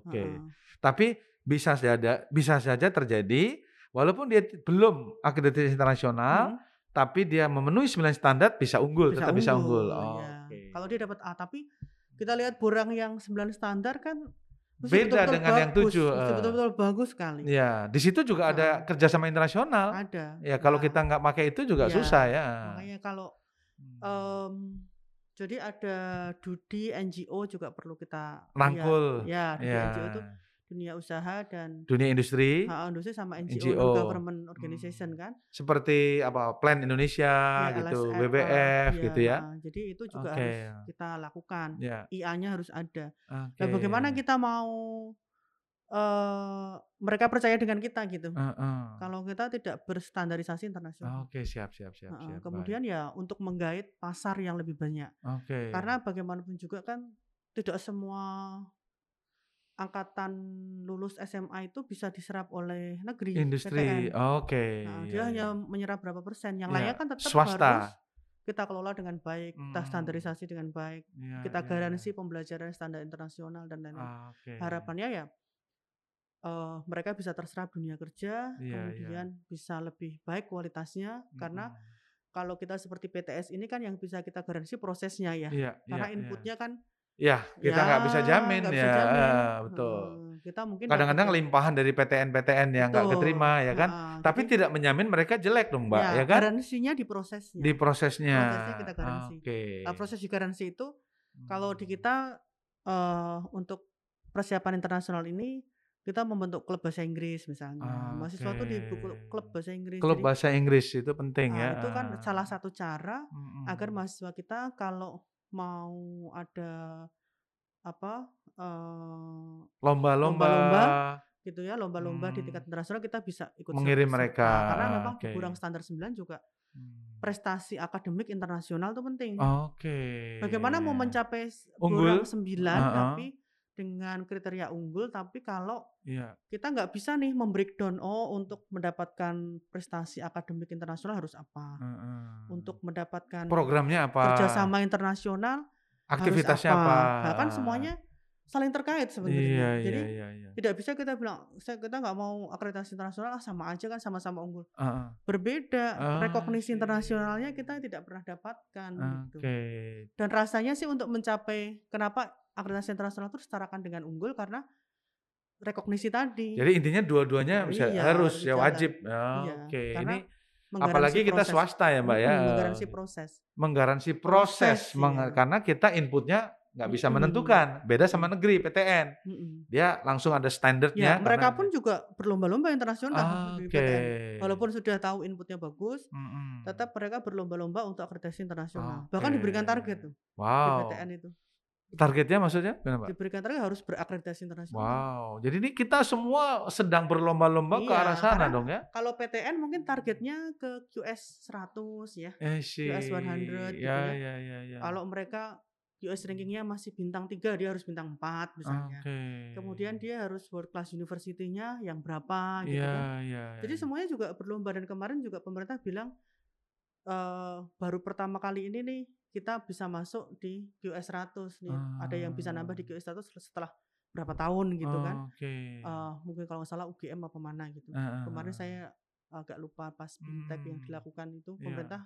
oke. Heeh. Tapi bisa saja bisa saja terjadi walaupun dia belum akreditasi internasional, Mhm. tapi dia memenuhi 9 standar bisa unggul, Bisa tetap bisa unggul. unggul, iya. Oke. Kalau dia dapat A, tapi kita lihat borang yang 9 standar kan Beda betul-betul dengan yang bagus, 7, mesti heeh. betul-betul bagus sekali. Iya, di situ juga ada Heeh. kerjasama internasional. Ada. Ya kalau Nah kita nggak pakai itu juga iya, susah ya. makanya kalau, Mmm. Jadi ada DUDI, NGO juga perlu kita. Rangkul, Ya, DUDI, iya. NGO itu dunia usaha dan Dunia industri, heeh, industri sama NGO, NGO, non-government organization mmm, kan. seperti apa, Plan Indonesia Ya, gitu, WWF iya, gitu ya. Jadi itu juga Oke. harus kita lakukan. Ya. IA-nya harus ada. Oke. Nah, bagaimana kita mau, eee, mereka percaya dengan kita gitu. Heeh. Kalau kita tidak berstandarisasi internasional. Oke, siap siap siap Heeh, siap, baik. kemudian ya untuk menggait pasar yang lebih banyak. Oke. Karena bagaimanapun juga kan tidak semua angkatan lulus SMA itu bisa diserap oleh negeri, Industri, PTN. oke, Heeh, iya dia hanya iya. menyerap berapa persen, yang Iya, lainnya kan tetap harus swasta. kita kelola dengan baik, kita Mmm. standarisasi dengan baik, Iya kita iya garansi pembelajaran standar internasional dan lain-lain. Oke. Harapannya ya, eee, mereka bisa terserap dunia kerja, Iya iya. kemudian bisa lebih baik kualitasnya, karena Mhm. kalau kita seperti PTS ini kan yang bisa kita garansi prosesnya ya. Iya iya Karena iya. inputnya kan Iya, kita ya nggak bisa jamin nggak ya, bisa jamin, betul. Kita mungkin Kadang-kadang limpahan dari PTN-PTN yang nggak keterima ya kan, heeh, tapi jadi tidak menjamin mereka jelek dong, Mbak, ya ya kan? garansinya di prosesnya. Di prosesnya, Prosesnya kita garansi. oke. Nah, proses di garansi itu kalau di Mmm. kita, eee, untuk persiapan internasional ini kita membentuk klub bahasa Inggris misalnya. Mahasiswa tuh di klub bahasa Inggris. Klub Jadi bahasa Inggris itu penting ya, Nah, itu kan salah satu cara agar Mhm. mahasiswa kita kalau mau ada apa, eee, Lomba-lomba. lomba-lomba gitu ya, lomba-lomba di tingkat Mmm. internasional kita bisa ikut Mengirim mereka, Nah, karena memang di oke. Burang Standar 9 juga Mmm. prestasi akademik internasional itu penting. Oke. Bagaimana mau mencapai Unggul? Burang 9 Heeh. tapi dengan kriteria unggul, tapi kalau Iya. kita nggak bisa nih mem-breakdown, oh untuk mendapatkan prestasi akademik internasional harus apa, Heeh. untuk mendapatkan Programnya apa? kerjasama internasional harus Aktivitasnya apa. apa? Nah, kan semuanya saling terkait Iya sebenarnya. Jadi iya iya iya. tidak bisa kita bilang, saya kita nggak mau akreditasi internasional, ah sama aja kan sama-sama unggul. Heeh. Berbeda, rekognisi Oke. internasionalnya kita tidak pernah dapatkan gitu. Oke. Dan rasanya sih untuk mencapai kenapa akreditasi internasional itu disetarakan dengan unggul karena rekognisi tadi. Jadi intinya dua-duanya bisa Iya, harus ya wajib. Iya, Oke, karena ini apalagi kita proses. swasta ya, Mbak ya. Menggaransi proses. Menggaransi Proses, proses, meng iya. karena kita inputnya nggak bisa Mhm. menentukan. Beda sama negeri PTN. Mhm. Dia langsung ada Ya, standarnya mereka karena pun juga berlomba-lomba internasional di Oke. PTN. Walaupun sudah tahu inputnya bagus, Mhm. tetap mereka berlomba-lomba untuk akreditasi internasional. Bahkan Oke. diberikan target tuh di Wow. PTN itu. Targetnya maksudnya kenapa? Diberikan target harus berakreditasi internasional. Wow. Jadi ini kita semua sedang berlomba-lomba ke Iya, arah sana dong ya? kalau PTN mungkin targetnya ke QS 100 ya, see. QS 100 gitu Ya ya. ya ya ya. Kalau mereka QS rankingnya masih bintang 3, dia harus bintang 4 misalnya. Oke. Kemudian dia harus world class university-nya yang berapa gitu Iya kan. iya Jadi iya. semuanya juga berlomba dan kemarin juga pemerintah bilang eee, baru pertama kali ini nih kita bisa masuk di QS 100 nih. Ada yang bisa nambah di Ah. QS 100 setelah berapa tahun gitu kan. Oke. Eee, mungkin kalau nggak salah UGM apa mana gitu. Heeh Kemarin saya agak lupa pas BIMTEK yang Mmm. dilakukan itu Iya. pemerintah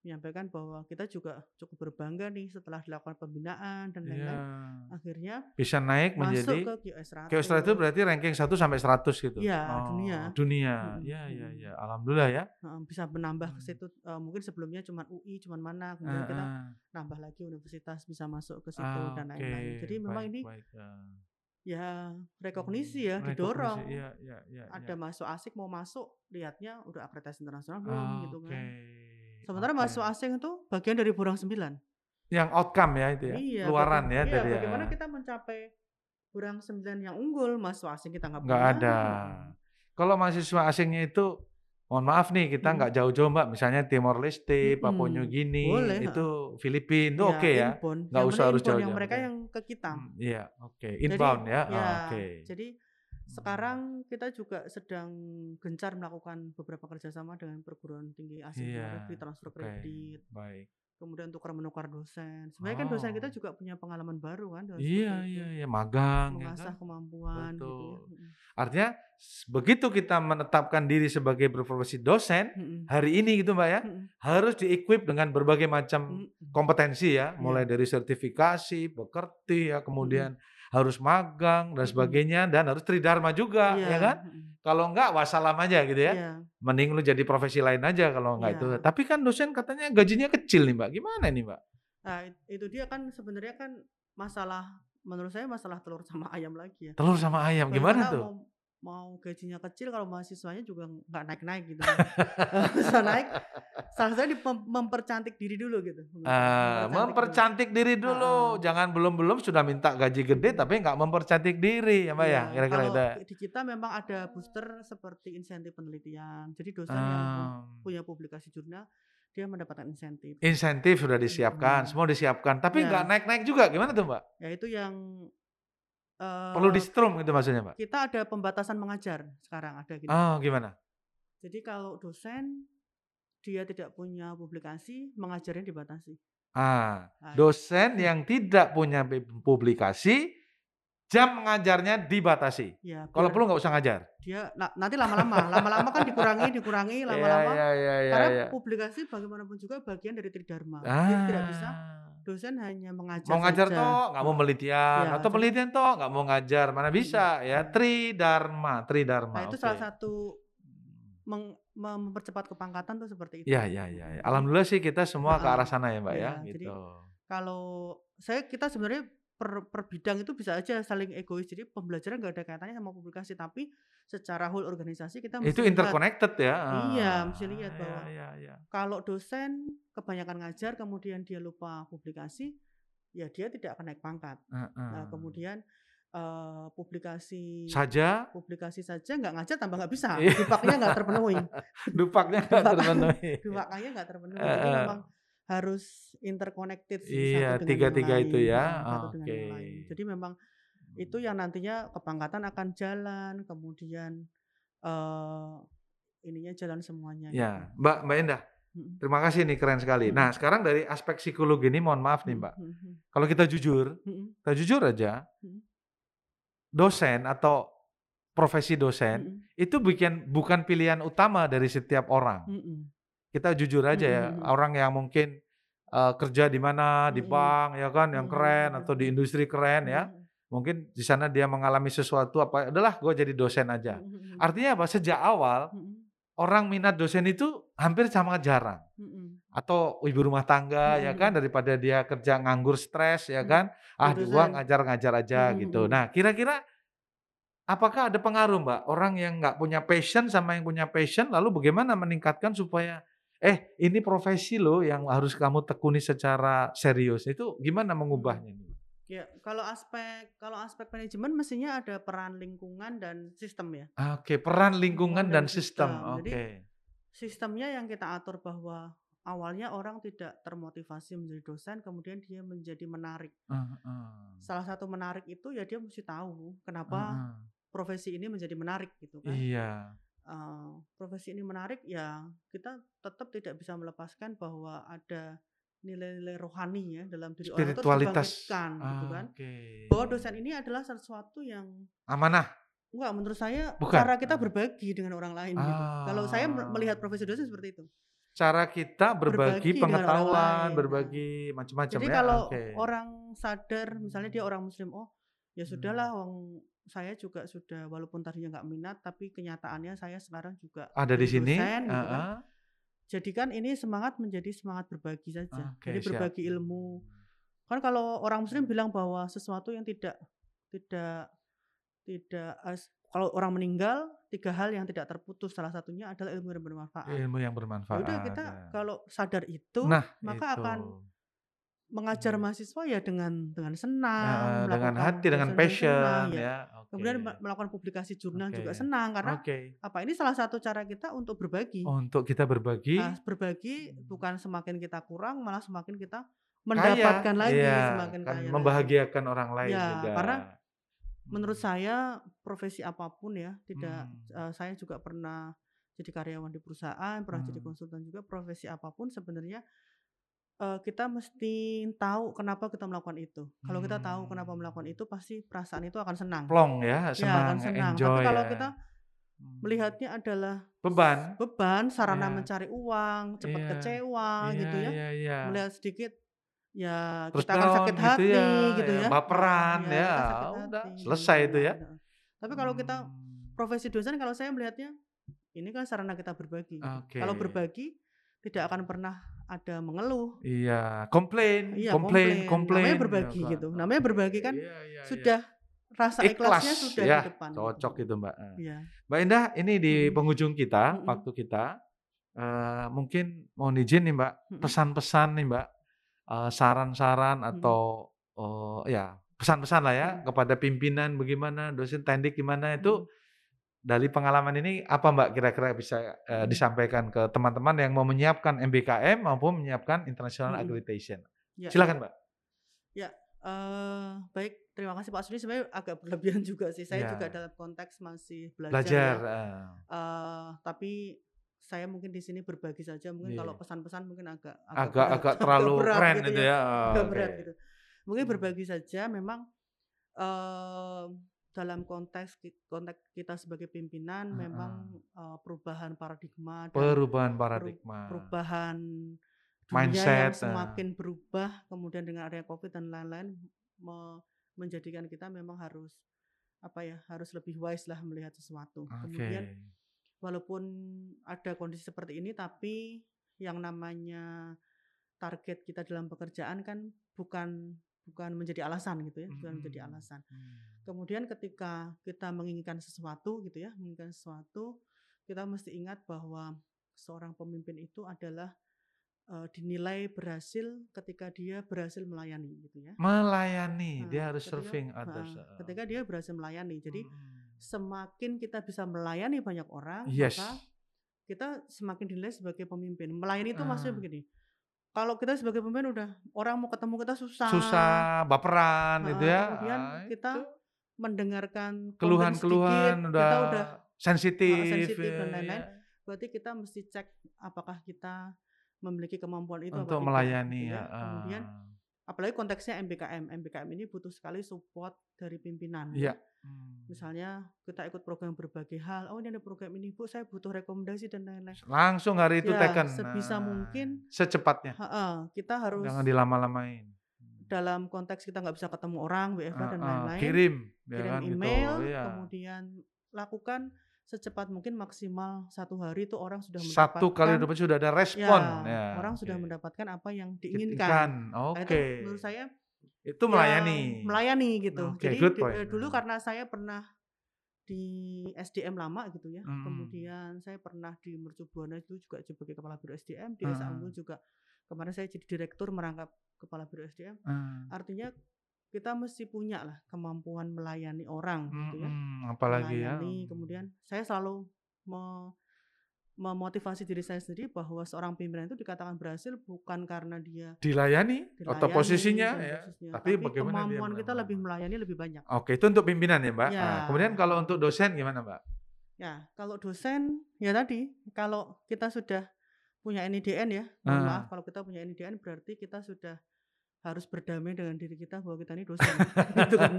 menyampaikan bahwa kita juga cukup berbangga nih setelah dilakukan pembinaan dan Iya. lain-lain. Akhirnya Bisa naik masuk menjadi ke QS 100. QS 100 berarti ranking 1 sampai 100 gitu? Iya, Oh, dunia. dunia. Mhm Ya ya mhm. ya. Alhamdulillah ya. Bisa menambah ke Mmm. situ, eee, mungkin sebelumnya cuman UI, cuman mana, kemudian kita Heeh. nambah lagi universitas bisa masuk ke situ dan Oke, lain-lain. Jadi memang baik ini baik, ya. ya rekognisi Mmm, ya, rekognisi. didorong. Iya iya iya Ada iya. mahasiswa asing mau masuk, lihatnya udah akreditasi internasional belum gitu Oke. kan. Sementara Oke. mahasiswa asing itu bagian dari Burang 9. Yang outcome ya itu ya? Iya, Luaran ya iya, dari ya. bagaimana kita mencapai Burang 9 yang unggul, mahasiswa asing kita nggak Nggak ada. Kalau mahasiswa asingnya itu mohon maaf nih kita Mhm. nggak jauh-jauh Mbak, misalnya Timor Leste, Papua New Guinea, boleh, itu Filipina itu Iya, oke ya? inbound. Nggak usah harus inbound, yang jauh-jauh, mereka yang ke kita. Mmm, iya, oke. Jadi Inbound ya? ya, Oh, oke. jadi sekarang kita juga sedang gencar melakukan beberapa kerjasama dengan perguruan tinggi asing kemarin free transfer oke, kredit, baik. kemudian tukar-menukar dosen. Sebenarnya kan dosen kita Oh. juga punya pengalaman baru kan Iya iya iya, magang ya Mengasah kan? kemampuan gitu ya, Betul. mhm. Artinya begitu kita menetapkan diri sebagai berprofesi dosen, Mhm. hari ini gitu Mbak ya, Mhm. harus di-equip dengan berbagai macam Mhm. kompetensi ya, mulai Iya. dari sertifikasi, pekerti ya, kemudian harus magang dan sebagainya dan harus tridharma juga Iya, ya kan? Kalau enggak wassalam aja gitu ya. Iya. Mending lu jadi profesi lain aja kalau enggak itu. Iya. Tapi kan dosen katanya gajinya kecil nih Mbak, gimana nih Mbak? Nah, it itu dia kan sebenarnya kan masalah menurut saya masalah telur sama ayam lagi ya. Telur sama ayam, gimana Bagaimana tuh? Mau gajinya kecil kalau mahasiswanya juga nggak naik-naik gitu bisa naik, salah satunya di mem mempercantik diri dulu gitu. Ah, Mempercantik mempercantik diri dulu, Heeh. jangan belum-belum sudah minta gaji gede tapi nggak mempercantik diri ya Mbak ya, Iya, kira-kira kalau ya? di kita memang ada booster seperti insentif penelitian. Jadi dosen yang pun Mmm. punya publikasi jurnal, dia mendapatkan insentif. Insentif sudah disiapkan, Mhm. semua disiapkan, tapi nggak Iya. naik-naik juga, gimana tuh Mbak? Ya itu yang Perlu eee, di-strum gitu maksudnya Mbak? kita ada pembatasan mengajar sekarang ada gini. Oh, gimana? Jadi kalau dosen dia tidak punya publikasi, mengajarnya dibatasi. Ah, Nah, dosen mhm. yang tidak punya publikasi, jam mengajarnya dibatasi. Ya, Kalau perlu nggak usah ngajar. dia na nanti lama-lama, lama-lama kan dikurangi, dikurangi, <laughs> Iya lama-lama. iya iya iya Karena iya. publikasi bagaimanapun juga bagian dari tridharma. Jadi tidak bisa Ah. Dosen hanya mengajar Mau ngajar saja. toh, nggak mau penelitian, Iya, atau jadi penelitian toh nggak mau ngajar, mana Mhm, bisa ya. mhm. Tridharma, Nah, tridharma, itu oke. salah satu meng mempercepat kepangkatan tuh seperti itu. Iya iya iya iya. Mhm. Alhamdulillah sih kita semua ke Heeh. arah sana ya Mbak ya, jadi gitu. kalau saya kita sebenarnya per per bidang itu bisa aja saling egois. Jadi pembelajaran nggak ada kaitannya sama publikasi, tapi secara whole organisasi kita Itu mesti lihat interconnected ya? Iya, mesti lihat Ah, bahwa iya iya iya. kalau dosen kebanyakan ngajar kemudian dia lupa publikasi, ya dia tidak akan naik pangkat. Nah, Heeh. kemudian, eee, publikasi Saja? publikasi saja nggak ngajar tambah nggak bisa, Iya. dupaknya nggak terpenuhi. <laughs> Dupaknya nggak terpenuhi. <laughs> dupaknya nggak terpenuhi. Jadi memang harus interconnected sih Iya, satu dengan yang tiga-tiga itu lain, ya, heeh, satu dengan yang oke. lain. Jadi memang itu yang nantinya kepangkatan akan jalan, kemudian, eee, ininya jalan semuanya gitu. Ya, Mbak Mbak Endah, terima kasih nih keren sekali. Nah, sekarang dari aspek psikologi ini mohon maaf nih Mbak, kalau kita jujur, kita jujur aja, dosen atau profesi dosen itu bikin bukan pilihan utama dari setiap orang. Kita jujur aja ya, mhm. orang yang mungkin, eee, kerja di mana, di Mhm. bank ya kan yang Mhm keren atau di industri keren ya, mungkin di sana dia mengalami sesuatu apa, "Udahlah gue jadi dosen aja." Artinya apa? Sejak awal orang minat dosen itu hampir sangat jarang. Atau ibu rumah tangga ya kan, daripada dia kerja nganggur stres ya kan, "Ah di ngajar-ngajar aja," gitu. Nah, kira-kira apakah ada pengaruh Mbak, orang yang nggak punya passion sama yang punya passion, lalu bagaimana meningkatkan supaya, "Eh ini profesi loh yang harus kamu tekuni secara serius." Itu gimana Mhm. mengubahnya nih? Ya, kalau aspek kalau aspek manajemen mestinya ada peran lingkungan dan sistem ya. Oke, peran lingkungan dan dan sistem, sistem. Jadi oke. sistemnya yang kita atur bahwa awalnya orang tidak termotivasi menjadi dosen, kemudian dia menjadi menarik. Heeh. Salah satu menarik itu ya dia mesti tahu kenapa Heeh. profesi ini menjadi menarik gitu kan. Iya. Eee, profesi ini menarik ya kita tetap tidak bisa melepaskan bahwa ada nilai-nilai rohani ya dalam diri orang itu dibangkitkan gitu kan. Oke. Bahwa dosen ini adalah sesuatu yang Amanah? enggak menurut saya Bukan? cara kita Ah. berbagi dengan orang lain gitu. Kalau saya me melihat Ah. profesi dosen seperti itu. Cara kita berbagi Berbagi orang pengetahuan, berbagi macam-macam Jadi ya, kalau oke. orang sadar misalnya dia orang muslim, "Oh, ya sudahlah wong saya juga sudah walaupun tadinya nggak minat tapi kenyataannya saya sekarang juga Ada di sini? dosen," gitu kan. Heeh. Jadikan ini semangat menjadi semangat berbagi saja. Oke, Jadi siap. berbagi ilmu. Kan kalau orang muslim bilang bahwa sesuatu yang tidak tidak tidak kalau orang meninggal, 3 hal yang tidak terputus, salah satunya adalah ilmu yang bermanfaat. Ilmu yang Ya udah bermanfaat, kita ya. kalau sadar itu, Nah, maka akan itu. Mengajar Hmm. mahasiswa ya dengan dengan senang, Heeh, dengan hati, dengan dengan senang, passion ya. ya, Kemudian oke. me melakukan publikasi jurnal juga Oke, senang karena oke. apa, ini salah satu cara kita untuk berbagi. Untuk kita Nah, berbagi berbagi mmm. bukan semakin kita kurang, malah semakin kita Kaya, mendapatkan lagi, iya, semakin kan kaya lagi. membahagiakan orang lain Ya, juga. karena menurut Mmm. saya profesi apa pun ya, tidak Mmm. eee, saya juga pernah jadi karyawan di perusahaan, pernah jadi Mmm. konsultan juga, profesi apa pun sebenarnya, eee, kita mesti tahu kenapa kita melakukan itu. Kalau kita tahu kenapa melakukan itu, pasti perasaan itu akan senang. Plong ya, Ya, senang, akan senang. Tapi enjoy kalau ya. kita Mmm. melihatnya adalah Beban. beban, sarana Iya. mencari uang, cepat Iya, kecewa iya gitu ya, iya iya. melihat sedikit, ya Terus kita akan down sakit gitu hati ya, gitu ya ya, baperan ya ya, kita sakit udah hati, selesai itu ya. Tapi kalau kita Mmm. profesi dosen kalau saya melihatnya, ini kan sarana kita berbagi gitu. Kalau berbagi, tidak akan pernah ada mengeluh. Iya, komplain Iya, komplain komplain. Namanya komplain, ya berbagi kan. gitu. Namanya berbagi kan iya iya iya. sudah rasa ikhlasnya Ikhlas, sudah ya, di depan gitu. cocok itu Mbak. Iya. Mbak Indah, ini di penghujung kita, Mhm. waktu kita, eee, mungkin mohon izin nih Mbak, pesan-pesan nih Mbak, eee, saran-saran atau, eee, ya pesan-pesan lah ya Mhm. kepada pimpinan bagaimana, dosen teknik gimana itu, Mhm. Dari pengalaman ini apa Mbak kira-kira bisa, Mhm. disampaikan ke teman-teman yang mau menyiapkan MBKM maupun menyiapkan International Mhm. Accreditation? Ya. Silakan Mbak. Ya, eee, baik terima kasih Pak Sudi, sebenarnya agak <laughs> berlebihan juga sih. Saya juga Iya. dalam konteks masih belajar Belajar, ya. heeh. Eee, tapi saya mungkin di sini berbagi saja, mungkin kalau Iya. pesan-pesan mungkin agak agak Agak berat, agak <laughs> agak terlalu berat keren gitu itu ya, ya, oh, agak oke. berat gitu. Mungkin Mmm. berbagi saja memang, eee, dalam konteks konteks kita sebagai pimpinan memang, Heeh. eee, perubahan paradigma Perubahan peru paradigma. perubahan dunia yang Mindset, eee. semakin berubah, kemudian dengan adanya Covid dan lain-lain me menjadikan kita memang harus, apa ya, harus lebih wise lah melihat sesuatu. Kemudian Oke. walaupun ada kondisi seperti ini, tapi yang namanya target kita dalam pekerjaan kan bukan bukan menjadi alasan gitu ya, bukan menjadi Mhm, alasan. mmm. Kemudian ketika kita menginginkan sesuatu gitu ya, menginginkan sesuatu, kita mesti ingat bahwa seorang pemimpin itu adalah, eee, dinilai berhasil ketika dia berhasil melayani gitu ya. Melayani, Nah, dia harus ketika serving others, ketika dia berhasil melayani. Jadi Mhm. semakin kita bisa melayani banyak orang, Yes. maka kita semakin dinilai sebagai pemimpin. Melayani itu maksudnya Ah. begini, kalau kita sebagai pemimpin udah orang mau ketemu kita susah. Susah, baperan gitu Heeh, ya, kemudian ah, kita itu mendengarkan keluhan-keluhan kita udah udah heeh, sensitif, sensitif dan ya lain-lain. ya. Berarti kita mesti cek apakah kita memiliki kemampuan itu Untuk melayani, gitu ya. Kemudian heeh. Apalagi konteksnya MBKM. MBKM ini butuh sekali support dari pimpinan Iya. ya. Mmm. Misalnya kita ikut program berbagai hal, "Oh ini ada program ini Bu, saya butuh rekomendasi dan lain-lain." Langsung hari itu Ya, teken, sebisa nah, mungkin secepatnya. heeh, kita harus Jangan dilama-lamain. Dalam konteks kita nggak bisa ketemu orang, WFH dan Heeh, lain-lain, kirim, ya kirim kan gitu, email, iya. kemudian lakukan secepat mungkin maksimal 1 hari itu orang sudah 1 kali mendapatkan dapat sudah ada ya, respon, ya, orang sudah oke. mendapatkan apa yang Diinginkan. Nah oke. menurut saya Itu ya melayani. melayani gitu. Oke, Jadi good point, dulu heeh. karena saya pernah di SDM lama gitu ya, Mhm. kemudian saya pernah di Mercu Buana itu juga sebagai kepala biro SDM, di Esa Unggul juga kemarin saya jadi direktur merangkap kepala biro SDM. Eee. Artinya kita mesti punya lah kemampuan melayani orang gitu ya. Mhm, apalagi ya, Melayani, mmm. kemudian saya selalu me memotivasi diri saya sendiri bahwa seorang pimpinan itu dikatakan berhasil bukan karena dia Dilayani atau dilayani posisinya dan ya, posisinya, tapi tapi bagaimana dia kemampuan kita lebih melayani. lebih banyak. Oke, itu untuk pimpinan ya, Mbak. Ya. Nah, kemudian kalau untuk dosen gimana, Mbak? Ya, kalau dosen ya tadi, kalau kita sudah punya NIDN ya, mohon Ah. maaf kalau kita punya NIDN berarti kita sudah harus berdamai dengan diri kita bahwa kita ini dosen <laughs> gitu kan.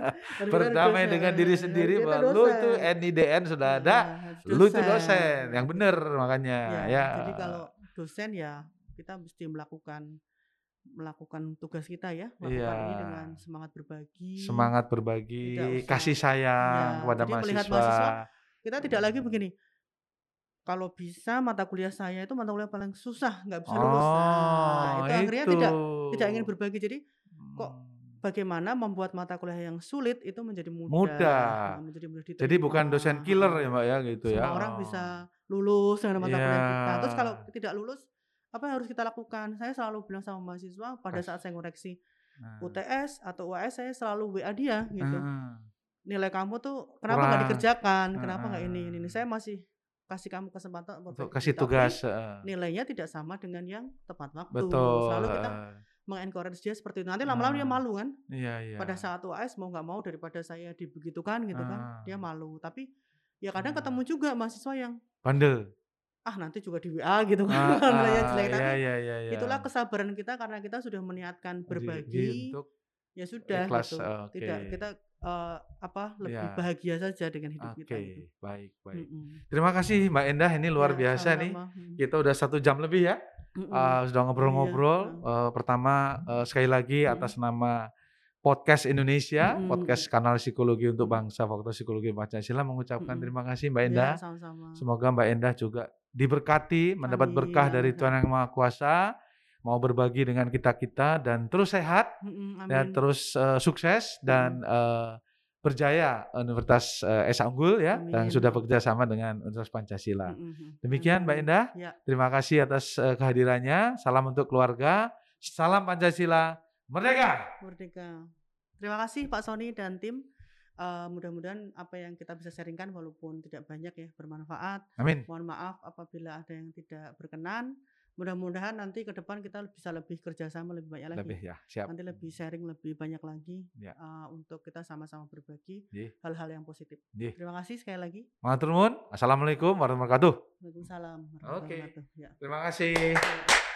<laughs> Berdamai dosen, dengan diri sendiri kita bahwa lu itu dosen. NIDN sudah ada, Heeh, harus lu itu dosen, dosen. yang bener makanya Ya, ya. jadi kalau dosen ya kita mesti melakukan melakukan tugas kita ya, melakukan ini dengan Iya. semangat berbagi. Semangat berbagi, usah kasih sayang ya, kepada jadi mahasiswa. mahasiswa kita tidak lagi begini, kalau bisa mata kuliah saya itu mata kuliah paling susah, nggak bisa lulus. Nah, Oh, itu akhirnya tidak tidak ingin itu. berbagi. Jadi kok Mmm. bagaimana membuat mata kuliah yang sulit itu menjadi mudah, Mudah. nah, menjadi mudah Jadi bukan dosen killer ya. Mbak, ya gitu ya. Semua orang Oh. bisa lulus dengan mata kuliah kita. Terus kalau Iya. tidak lulus, apa yang harus kita lakukan. Saya selalu bilang sama mahasiswa pada saat saya ngoreksi Nah. UTS atau UAS saya selalu WA dia gitu. Heeh. Nilai kamu tuh kenapa nggak dikerjakan? Kenapa nggak ini, ini, ini. Heeh. Saya masih kasih kamu kesempatan Untuk kasih tapi tugas, heeh. nilainya tidak sama dengan yang tepat waktu. Betul, Selalu kita meng-encourage dia seperti itu. Nanti lama-lama dia Nah. malu kan? Iya iya. Pada saat UAS mau nggak mau daripada saya dibegitukan gitu kan, dia Ah. malu. Tapi ya kadang Hmm. ketemu juga mahasiswa yang Bandel. ah nanti juga di WA gitu kan <laughs> nilainya jelek. iya iya iya iya. itulah kesabaran kita karena kita sudah meniatkan berbagi. untuk Ya sudah ikhlas, gitu. oke. Tidak kita eh, apa lebih Iya. bahagia saja dengan hidup Oke, kita gitu. baik baik. Mm-mm. Terima kasih Mbak Endah, ini luar Ya, biasa nih. sama-sama. Mm. Kita udah satu jam lebih ya, Mm-mm. eh, sudah ngobrol-ngobrol. Iya, Eh, pertama eh, sekali lagi Mm-mm. atas nama Podcast Indonesia, Mm-mm. podcast kanal psikologi untuk bangsa, Fakultas Psikologi Pancasila mengucapkan Mm-mm. terima kasih Mbak Ya, Endah. sama-sama. Semoga Mbak Endah juga diberkati, mendapat Amin, berkah dari. Tuhan Yang Maha Kuasa, mau berbagi dengan kita-kita dan terus sehat Mm-mm, dan terus eh, sukses dan eh, berjaya Universitas eh, Esa Unggul ya dan Amin. sudah bekerja sama dengan Universitas Pancasila. Mm-mm. Demikian Mbak Amin. Endah, Ya. terima kasih atas eh, kehadirannya. Salam untuk keluarga, salam Pancasila, merdeka. Merdeka. Terima kasih Pak Sony dan tim. Eh, mudah-mudahan apa yang kita bisa sharingkan walaupun tidak banyak ya bermanfaat. Amin. Mohon maaf apabila ada yang tidak berkenan. Mudah-mudahan nanti ke depan kita bisa lebih kerjasama lebih banyak lagi. Lebih ya, siap. Nanti lebih sharing lebih banyak lagi Ya. eh, untuk kita sama-sama berbagi hal-hal yang positif. Nggih. Terima kasih sekali lagi. Matur nuwun. Assalamualaikum warahmatullahi wabarakatuh. Waalaikumsalam Oke. wabarakatuh. Ya. Terima kasih. Ya.